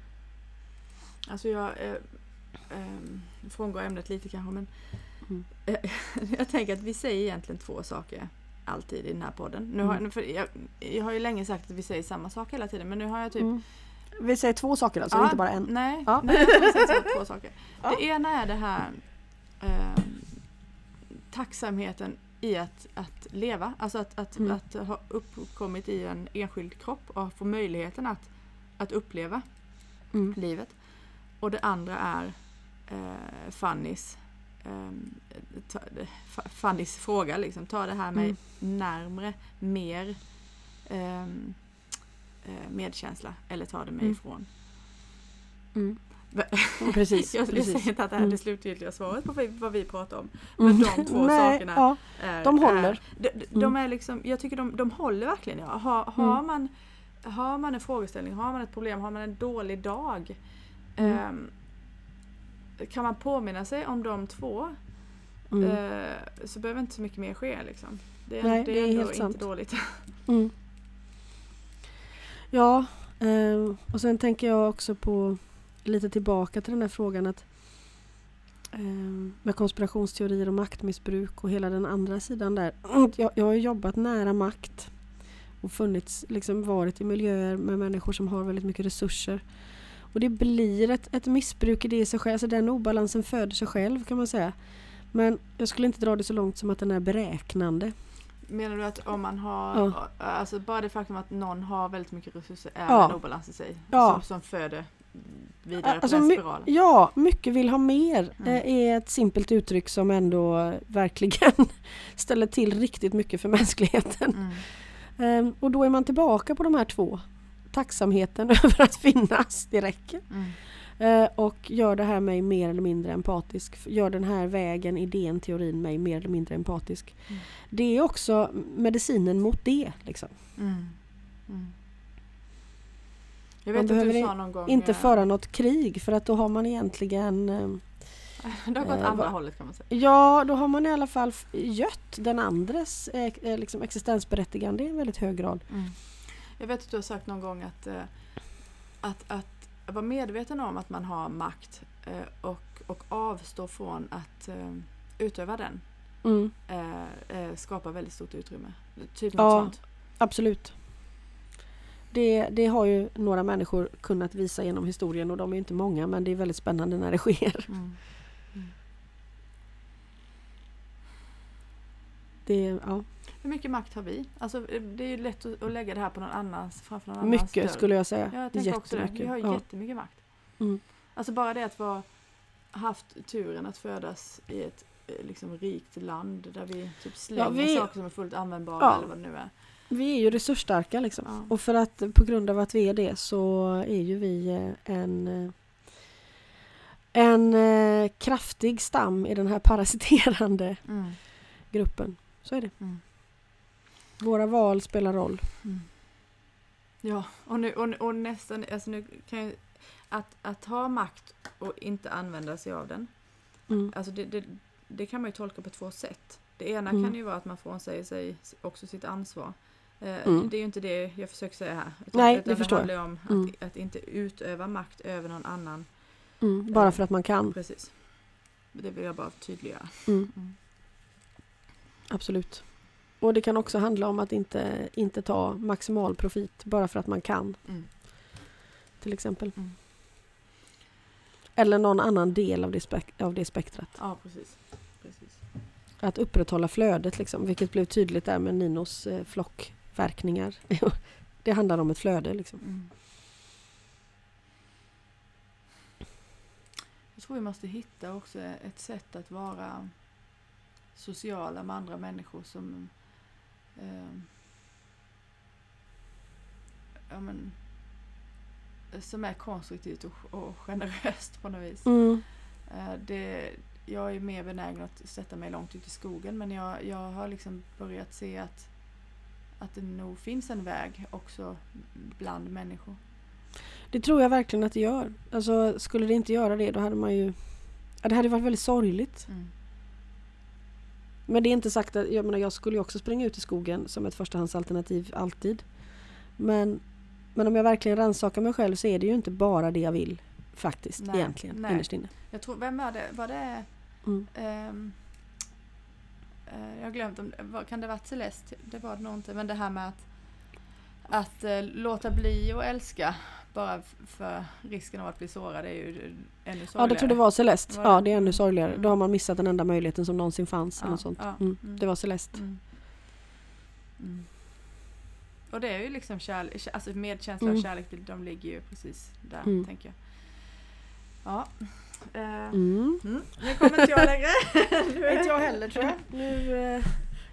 Alltså jag eh, frångår ämnet lite kanske men Mm. eh, jag tänker att vi säger egentligen två saker alltid i den här podden. Nu har, Mm. för jag, jag har ju länge sagt att vi säger samma sak hela tiden men nu har jag typ Mm. Vi säger två saker alltså, Ja, inte bara en. Nej, Ja. nej jag skulle säga så, två saker. Ja. Det ena är det här eh, tacksamheten i att, att leva. Alltså att, att, Mm. att ha uppkommit i en enskild kropp och få möjligheten att, att uppleva Mm. livet. Och det andra är eh, Fannys, eh, Fannys fråga liksom. Ta det här med Mm. närmre, mer ehm, eh, medkänsla eller ta det mig Mm. ifrån. Mm. Precis, jag, precis. säger inte att det här är det Mm. slutgiltiga svaret på vad vi, pratar om. Mm. Men de två Nej, sakerna Ja, är, de håller. Är, de, de, de Mm. är liksom, jag tycker de, de håller verkligen. Ja. Har, har, Mm. man, har man en frågeställning, har man ett problem, har man en dålig dag. Mm. Ehm, kan man påminna sig om de två mm. eh, så behöver inte så mycket mer ske. Liksom. Det, är- Nej, det det är är ändå inte sant. dåligt. Mm. Ja, eh, och sen tänker jag också på lite tillbaka till den här frågan att eh, med konspirationsteorier och maktmissbruk och hela den andra sidan där. Jag, jag har jobbat nära makt och funnits, liksom varit i miljöer med människor som har väldigt mycket resurser. Och det blir ett, ett missbruk i det i sig själv, alltså den obalansen föder sig själv kan man säga. Men jag skulle inte dra det så långt som att den är beräknande. Menar du att om man har, Ja. alltså bara det faktum att någon har väldigt mycket resurser är Ja. en obalans i sig? Ja. Som, som föder vidare Alltså, på den spiralen? Ja, mycket vill ha mer Mm. eh, är ett simpelt uttryck som ändå verkligen ställer till riktigt mycket för mänskligheten. Mm. Ehm, och då är man tillbaka på de här två. Tacksamheten över att finnas, det räcker. Mm. Eh, och gör det här mig mer eller mindre empatisk. Gör den här vägen, idén, teorin mig mer eller mindre empatisk. Mm. Det är också medicinen mot det. Liksom. Mm. Mm. Jag Man vet att du behöver sa någon gång... Inte eh, föra något krig för att då har man egentligen ehm, Det har gått eh, andra hållet kan man säga. Ja, då har man i alla fall gött den andres eh, eh, liksom existensberättigande i en väldigt hög grad. Mm. Jag vet att du har sagt någon gång att, eh, att, att vara medveten om att man har makt eh, och, och avstå från att eh, utöva den Mm, skapar väldigt stort utrymme. Typ något Ja. sånt. absolut. Det, det har ju några människor kunnat visa genom historien och de är inte många men det är väldigt spännande när det sker. Mm. Det, ja, Hur mycket makt har vi? Alltså, eh, det är ju lätt att, lägga det här på någon annans, framför någon annans mycket skulle jag säga. Ja, jag tänker också det. Vi har Ja. jättemycket makt. Mm. Alltså bara det att vara, haft turen att födas i ett eh, liksom, rikt land där vi typ slänger vi- saker som är fullt användbara Ja. eller vad det nu är. Vi är ju resursstarka liksom. Ja. Och för att på grund av att vi är det så är ju vi eh, en en kraftig stam i den här parasiterande Mm. gruppen. Så är det. Mm. Våra val spelar roll. Mm. Ja, och, nu, och, och nästan, alltså nu kan jag, att, att ha makt och inte använda sig av den, Mm. alltså det, det, det kan man ju tolka på två sätt. Det ena Mm. kan ju vara att man frånsäger sig också sitt ansvar. Eh, Mm. Det är ju inte det jag försöker säga här. Nej, utan det förstår handlar ju om att, Mm. att inte utöva makt över någon annan. Mm. Bara för att man kan. Precis. Det vill jag bara tydliggöra. Mm. Absolut. Och det kan också handla om att inte, inte ta maximal profit bara för att man kan. Mm. Till exempel. Mm. Eller någon annan del av det, spek- av det spektrat. Ja, precis. precis. Att upprätthålla flödet liksom, vilket blev tydligt där med Ninos eh, flockverkningar. det handlar om ett flöde liksom. Mm. Jag tror vi måste hitta också ett sätt att vara sociala med andra människor som eh, ja, men, som är konstruktivt och, och generöst på något vis. Mm. Eh, det, jag är mer benägen att sätta mig långt ut i skogen men jag, jag har liksom börjat se att, att det nog finns en väg också bland människor. Det tror jag verkligen att det gör. Alltså, skulle det inte göra det då hade man ju... Ja, det hade varit väldigt sorgligt. Mm. Men det är inte sagt att... Jag menar, jag skulle ju också springa ut i skogen som ett förstahandsalternativ alltid. Men, men om jag verkligen rannsakar mig själv så är det ju inte bara det jag vill faktiskt Nej, egentligen nej. innerst inne. Jag tror, vem var det? Var det Mm. eh, jag har glömt om kan det varit Celeste? Det var det nog inte. Men det här med att, att eh, låta bli att älska bara för risken av att bli sårad är ju ännu sorgligare. Ja, det tror det var Celeste. Var det? Ja, det är ännu sorgligare. Mm. Då har man missat den enda möjligheten som någonsin fanns. eller Ja, något sånt. ja, Mm. mm. Det var Celeste. Mm. Mm. Och det är ju liksom kärlek, alltså medkänsla Mm. och kärlek, de ligger ju precis där Mm. tänker jag. Ja. Mm. mm. Nu kommer inte jag längre. Inte jag heller tror jag. Nu, eh,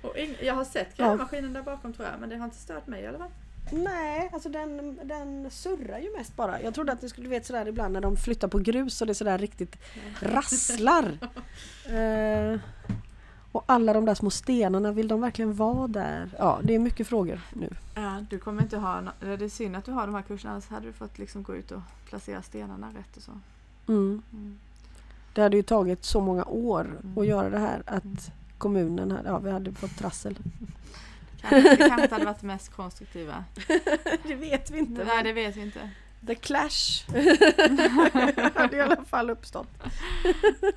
Och ing- jag har sett Ja. grävmaskinen där bakom tror jag, men det har inte stört mig i alla fall. Nej, alltså den, den surrar ju mest bara. Jag trodde att det skulle, du vet sådär ibland när de flyttar på grus och det sådär riktigt rasslar. eh, och alla de där små stenarna, vill de verkligen vara där? Ja, det är mycket frågor nu. Ja, du kommer inte ha, no- det är synd att du har de här kurserna, annars hade du fått liksom gå ut och placera stenarna rätt och så. Mm. Mm. Det hade ju tagit så många år Mm. att göra det här att Mm. kommunen, hade, ja vi hade fått trassel. Kanske, det kanske inte hade varit det mest konstruktiva. det vet vi inte. Nej, det vet vi inte. The clash hade i alla fall uppstått.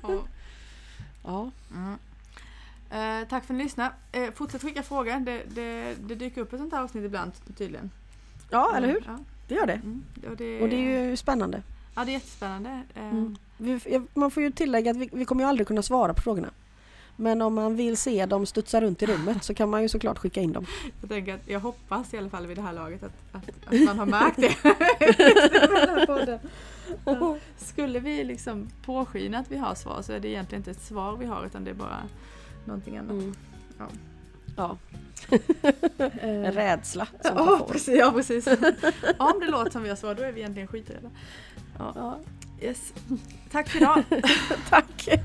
Ja. Ja. Mm. Eh, tack för att ni lyssnade. Eh, fortsätt skicka frågor. Det, det, det dyker upp ett sånt här avsnitt ibland tydligen. ja, eller hur? Ja. Det gör det. Mm. Och, det, Och det är ju spännande. Ja, det är jättespännande. Eh, Mm. Man får ju tillägga att vi, vi kommer ju aldrig kunna svara på frågorna. Men om man vill se dem studsa runt i rummet så kan man ju såklart skicka in dem. Jag, tänker att jag hoppas i alla fall vid det här laget att, att, att man har märkt det. Skulle vi liksom påskina att vi har svar så är det egentligen inte ett svar vi har utan det är bara någonting annat. Mm. Ja. Ja, Eh, en rädsla som Ja, precis, ja, precis. Om det låter som vi har svar då är vi egentligen skiträdda. Ja, Yes. Tack för idag. tack!